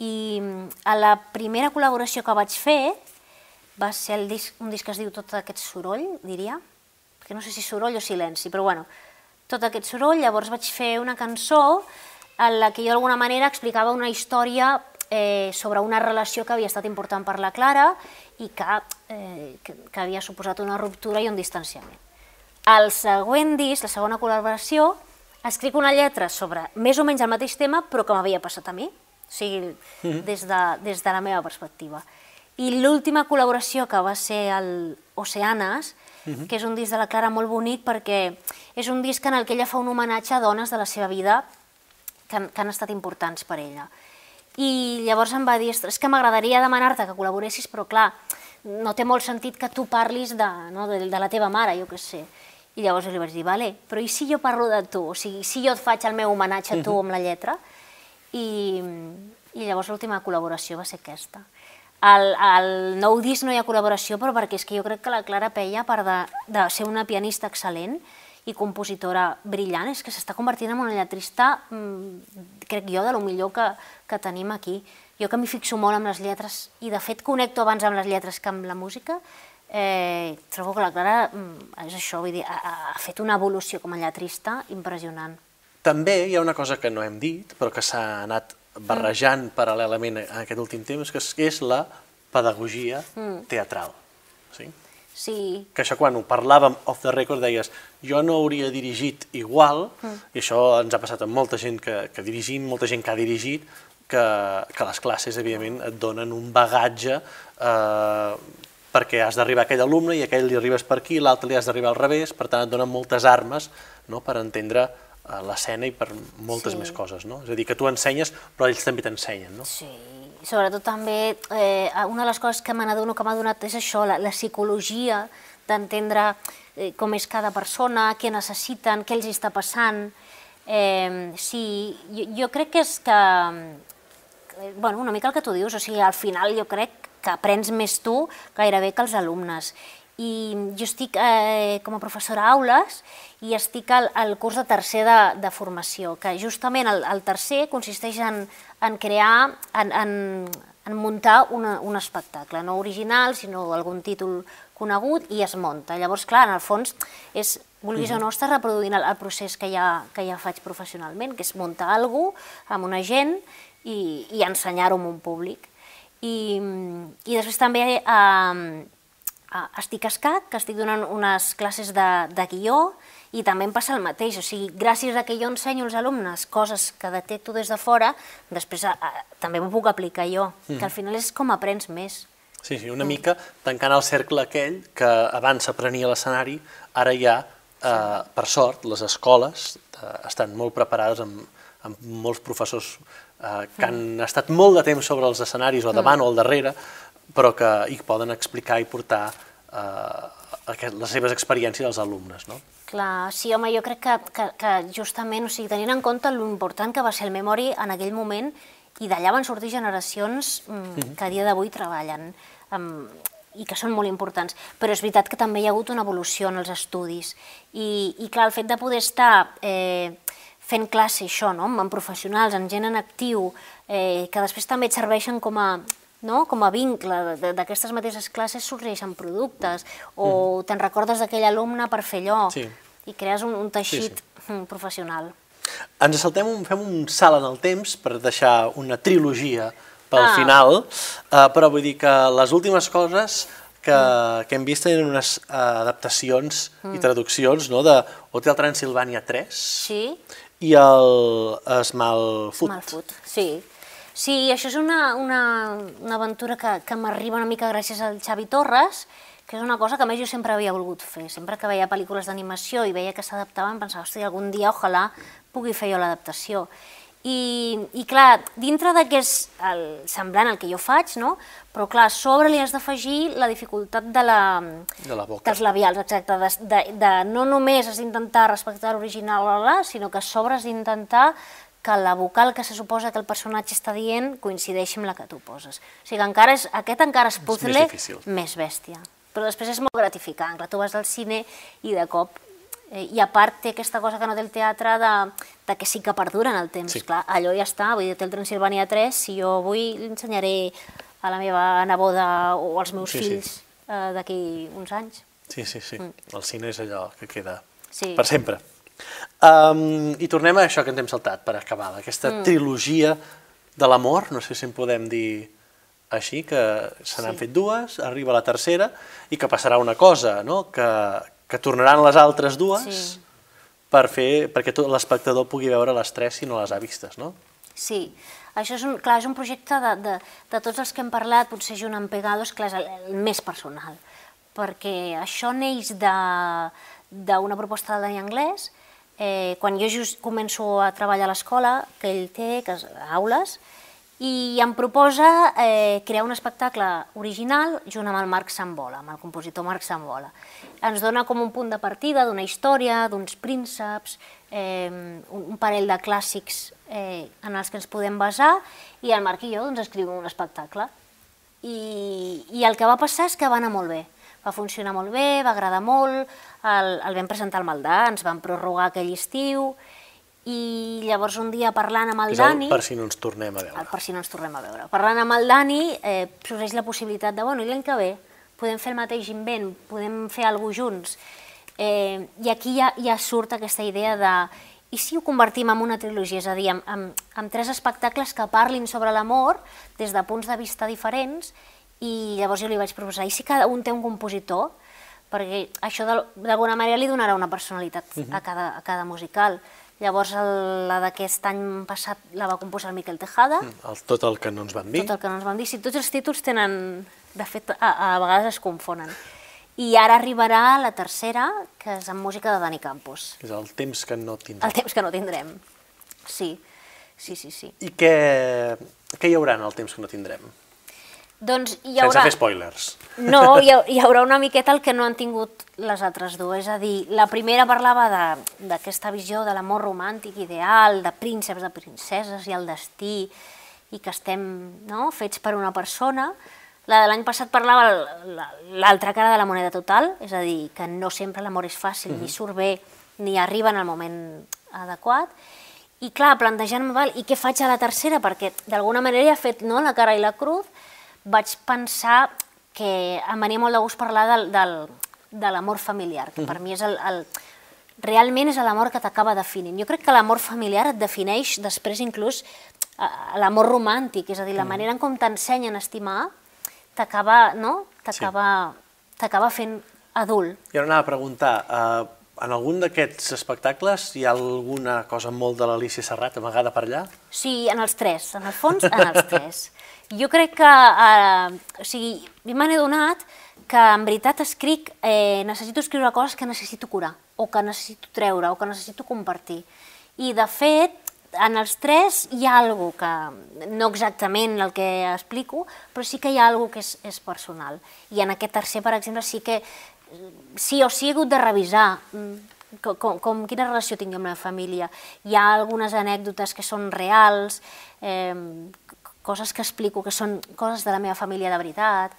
I a la primera col·laboració que vaig fer va ser el disc, un disc que es diu Tot aquest soroll, diria, que no sé si soroll o silenci, però bueno, tot aquest soroll, llavors vaig fer una cançó en la que jo d'alguna manera explicava una història eh, sobre una relació que havia estat important per la Clara i que, eh, que, que havia suposat una ruptura i un distanciament. Al següent disc, la segona col·laboració, escric una lletra sobre més o menys el mateix tema, però que m'havia passat a mi, o sigui, des de, des de la meva perspectiva. I l'última col·laboració que va ser el Oceanes, uh. -huh. que és un disc de la Clara molt bonic perquè és un disc en el que ella fa un homenatge a dones de la seva vida que han, que han estat importants per ella. i llavors em va dir, és que m'agradaria demanar-te que col·laboressis, però clar, no té molt sentit que tu parlis de, no, de, de la teva mare, jo què sé. I llavors li vaig dir, vale, però i si jo parlo de tu? O sigui, si jo et faig el meu homenatge a tu amb la lletra? I, i llavors l'última col·laboració va ser aquesta. Al, al nou disc no hi ha col·laboració, però perquè és que jo crec que la Clara Peia, a part de, de ser una pianista excel·lent i compositora brillant, és que s'està convertint en una lletrista, mmm, crec jo, de lo millor que, que tenim aquí. Jo que m'hi fixo molt amb les lletres, i de fet connecto abans amb les lletres que amb la música, eh, trobo que la Clara mm, és això, vull dir, ha, ha fet una evolució com a lletrista impressionant. També hi ha una cosa que no hem dit, però que s'ha anat barrejant mm. paral·lelament en aquest últim temps, que és la pedagogia mm. teatral. Sí? Sí. Que això quan ho parlàvem off the record deies jo no hauria dirigit igual, mm. i això ens ha passat amb molta gent que, que dirigim, molta gent que ha dirigit, que, que les classes, evidentment, et donen un bagatge eh, perquè has d'arribar a aquell alumne i a aquell li arribes per aquí, l'altre li has d'arribar al revés, per tant et donen moltes armes no, per entendre l'escena i per moltes sí. més coses, no? És a dir, que tu ensenyes, però ells també t'ensenyen, no? Sí, sobretot també, eh, una de les coses que m'adono que m'ha donat és això, la, la psicologia d'entendre eh, com és cada persona, què necessiten, què els està passant. Eh, sí, jo, jo crec que és que, eh, bueno, una mica el que tu dius, o sigui, al final jo crec que aprens més tu gairebé que els alumnes i jo estic eh, com a professora a aules i estic al, al curs de tercer de, de formació, que justament el, el tercer consisteix en, en crear, en, en, en muntar una, un espectacle, no original, sinó algun títol conegut i es munta. Llavors, clar, en el fons, és, vulguis o no, estàs reproduint el, el procés que ja, que ja faig professionalment, que és muntar alguna cosa amb una gent i, i ensenyar-ho a un públic. I, i després també eh, Uh, estic a SCAC, que estic donant unes classes de, de guió, i també em passa el mateix, o sigui, gràcies a que jo ensenyo als alumnes coses que detecto des de fora, després a, a, també m'ho puc aplicar jo, mm. que al final és com aprens més. Sí, sí, una mm. mica tancant el cercle aquell que abans s'aprenia a l'escenari, ara ja, eh, per sort, les escoles eh, estan molt preparades amb, amb molts professors eh, que han mm. estat molt de temps sobre els escenaris, o davant mm. o al darrere, però que hi poden explicar i portar eh, les seves experiències als alumnes, no? Clar, sí, home, jo crec que, que, que justament, o sigui, tenint en compte l'important que va ser el Memori en aquell moment, i d'allà van sortir generacions mm, mhm. que a dia d'avui treballen um, i que són molt importants. Però és veritat que també hi ha hagut una evolució en els estudis. I, i clar, el fet de poder estar eh, fent classe, això, no? amb professionals, amb gent en actiu, eh, que després també et serveixen com a no? com a vincle d'aquestes mateixes classes sorgeixen productes o mm. te'n recordes d'aquell alumne per fer allò sí. i crees un, un teixit sí, sí. Mm, professional. Ens saltem un, fem un salt en el temps per deixar una trilogia pel ah. final, uh, però vull dir que les últimes coses que, mm. que hem vist tenen unes uh, adaptacions mm. i traduccions no, de Hotel Transilvània 3 sí. i el Smallfoot. Smallfoot, sí. Sí, això és una, una, una aventura que, que m'arriba una mica gràcies al Xavi Torres, que és una cosa que a més jo sempre havia volgut fer. Sempre que veia pel·lícules d'animació i veia que s'adaptaven, pensava, hosti, algun dia ojalà pugui fer jo l'adaptació. I, I clar, dintre de que és el, semblant al que jo faig, no? però clar, a sobre li has d'afegir la dificultat de la, de la boca. dels labials, exacte, de, de, de no només has d'intentar respectar l'original, sinó que a sobre has d'intentar que la vocal que se suposa que el personatge està dient coincideixi amb la que tu poses. O sigui, encara és, aquest encara és puzzle més, més bèstia. Però després és molt gratificant, clar, tu vas al cine i de cop... Eh, I a part té aquesta cosa que no té el teatre de, de que sí que perdura en el temps. Sí. Clar, allò ja està, vull dir, té el Transilvània 3, si jo vull l'ensenyaré a la meva neboda o als meus sí, fills sí. eh, d'aquí uns anys. Sí, sí, sí. Mm. El cine és allò que queda sí. per sempre. Um, I tornem a això que ens hem saltat per acabar, aquesta mm. trilogia de l'amor, no sé si en podem dir així, que se n'han sí. fet dues, arriba la tercera, i que passarà una cosa, no? que, que tornaran les altres dues sí. per fer, perquè l'espectador pugui veure les tres si no les ha vistes, no? Sí, això és un, clar, és un projecte de, de, de tots els que hem parlat, potser junt amb Pegados, clar, és el, el més personal, perquè això neix d'una proposta de l'anglès, eh, quan jo just començo a treballar a l'escola, que ell té, que aules, i em proposa eh, crear un espectacle original junt amb el Marc Sambola, amb el compositor Marc Sambola. Ens dona com un punt de partida d'una història, d'uns prínceps, eh, un parell de clàssics eh, en els que ens podem basar, i el Marc i jo doncs, escrivim un espectacle. I, I el que va passar és que va anar molt bé. Va funcionar molt bé, va agradar molt, el, el vam presentar al Maldà, ens van prorrogar aquell estiu, i llavors un dia parlant amb el És el Dani... per si no ens tornem a veure. El per si no ens tornem a veure. Parlant amb el Dani, eh, sorgeix la possibilitat de, bueno, i l'any que ve podem fer el mateix invent, podem fer alguna junts. Eh, I aquí ja, ja surt aquesta idea de i si ho convertim en una trilogia, és a dir, amb, amb, amb tres espectacles que parlin sobre l'amor des de punts de vista diferents i llavors jo li vaig proposar, i si cada un té un compositor? Perquè això d'al- d'alguna manera li donarà una personalitat a, cada, a cada musical. Llavors el, la d'aquest any passat la va composar el Miquel Tejada, El, tot el que no ens van dir. tot el que no ens van dir. Si tots els títols tenen... De fet, a, a vegades es confonen. I ara arribarà la tercera, que és amb música de Dani Campos. És el temps que no tindrem. El temps que no tindrem. Sí, sí, sí. sí. I què, què hi haurà en el temps que no tindrem? Doncs hi Sense haurà... fer spoilers. No, hi, ha, hi haurà una miqueta el que no han tingut les altres dues. És a dir, la primera parlava d'aquesta visió de l'amor romàntic ideal, de prínceps, de princeses i el destí, i que estem no, fets per una persona. La de l'any passat parlava l'altra cara de la moneda total, és a dir, que no sempre l'amor és fàcil, ni surt bé, ni arriba en el moment adequat. I clar, plantejant-me, i què faig a la tercera? Perquè d'alguna manera he fet no, la cara i la cruz, vaig pensar que em venia molt de gust parlar del, del, de l'amor familiar, que per mi és el, el, realment és l'amor que t'acaba definint. Jo crec que l'amor familiar et defineix després inclús eh, l'amor romàntic, és a dir, la manera en com t'ensenyen a estimar t'acaba no? t'acaba t'acaba fent adult. I ara anava a preguntar, eh, en algun d'aquests espectacles hi ha alguna cosa molt de l'Alicia Serrat amagada per allà? Sí, en els tres, en el fons, en els tres. Jo crec que, eh, o sigui, me n'he donat que en veritat escric, eh, necessito escriure coses que necessito curar, o que necessito treure, o que necessito compartir. I de fet, en els tres hi ha alguna que, no exactament el que explico, però sí que hi ha alguna que és, és personal. I en aquest tercer, per exemple, sí que sí o sí he hagut de revisar mm, com, com, com quina relació tinc amb la família. Hi ha algunes anècdotes que són reals, eh, coses que explico que són coses de la meva família de veritat,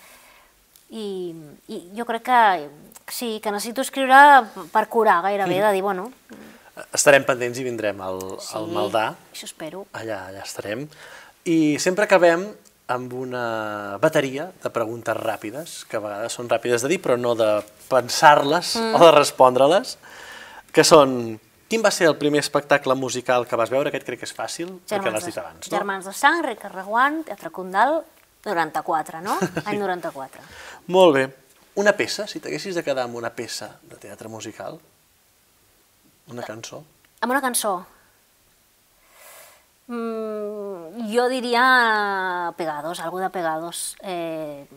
i, i jo crec que sí, que necessito escriure per curar gairebé, de dir, bueno, Estarem pendents i vindrem al, sí, al Maldà. això espero. Allà, allà estarem. I sempre acabem amb una bateria de preguntes ràpides, que a vegades són ràpides de dir, però no de pensar-les mm. o de respondre-les, que són... Quin va ser el primer espectacle musical que vas veure? Aquest crec que és fàcil, perquè l'has dit abans, no? Germans de Sang, Rica Reguant, Teatre Condal, 94, no? Any 94. Molt bé. Una peça, si t'haguessis de quedar amb una peça de teatre musical, una cançó. Amb una cançó. Mm, jo diria Pegados, algo de Pegados. Eh,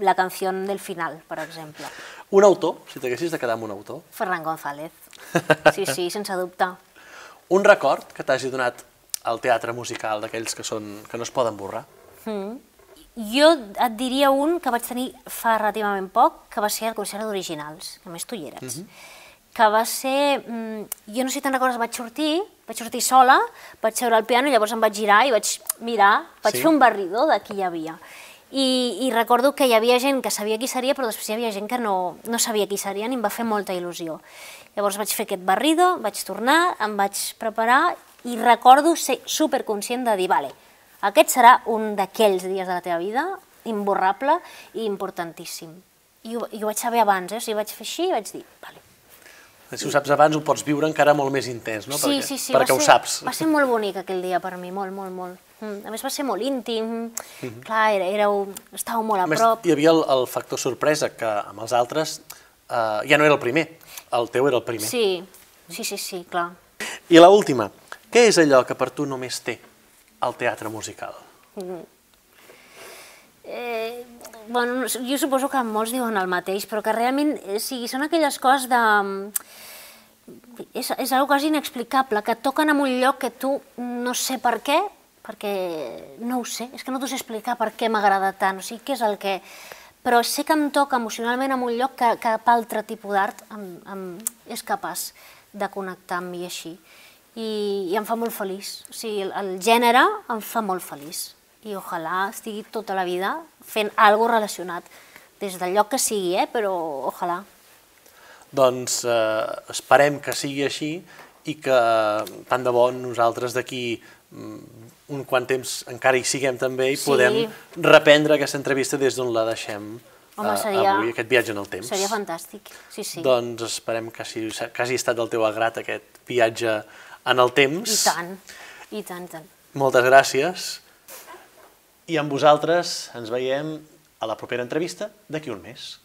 la canción del final, per exemple. Un autor, si t'haguessis de quedar amb un autor. Ferran González. Sí, sí, sense dubte. Un record que t'hagi donat el teatre musical d'aquells que, són, que no es poden borrar. Mm. Jo et diria un que vaig tenir fa relativament poc, que va ser el concert d'originals, que més tu hi eres. Que va ser... Mm, jo no sé si te'n recordes, vaig sortir, vaig sortir sola, vaig seure al piano i llavors em vaig girar i vaig mirar, vaig Sí. fer un barridor de qui hi havia. I, I recordo que hi havia gent que sabia qui seria, però després hi havia gent que no, no sabia qui serien i em va fer molta il·lusió. Llavors vaig fer aquest barrido, vaig tornar, em vaig preparar i recordo ser superconscient de dir, vale, aquest serà un d'aquells dies de la teva vida, imborrable i importantíssim. I ho, i ho vaig saber abans, eh? o sigui, vaig fer així i vaig dir, vale. Si ho saps abans, ho pots viure encara molt més intens, no? sí, perquè, sí, sí, perquè va ho ser, saps. Va ser molt bonic aquell dia per mi, molt, molt, molt. Mm. A més va ser molt íntim, clar, era, era, estàveu molt a. A més, prop. hi havia el, el factor sorpresa, que amb els altres eh, ja no era el primer, el teu era el primer. Sí, sí, sí, sí, clar. I la última, què és allò que per tu només té el teatre musical? Eh, bueno, jo suposo que molts diuen el mateix, però que realment eh, sí, són aquelles coses de... És, és una cosa inexplicable, que toquen en un lloc que tu no sé per què, perquè no ho sé, és que no t'ho sé explicar per què m'agrada tant, o sigui, què és el que... Però sé que em toca emocionalment en un lloc que cap altre tipus d'art és capaç de connectar amb mi així. I, I em fa molt feliç, o sigui, el, el gènere em fa molt feliç. I ojalà estigui tota la vida fent alguna relacionat, des del lloc que sigui, eh? però ojalà. Doncs eh, esperem que sigui així i que tant de bo nosaltres d'aquí mm, un quant temps encara hi siguem també i Sí. podem reprendre aquesta entrevista des d'on la deixem Home, eh, seria- avui, aquest viatge en el temps. Seria fantàstic, sí, sí. Doncs esperem que hagi, que hagi estat del teu agrat aquest viatge en el temps. I tant, i tant, tant. Moltes gràcies. I amb vosaltres ens veiem a la propera entrevista d'aquí un mes.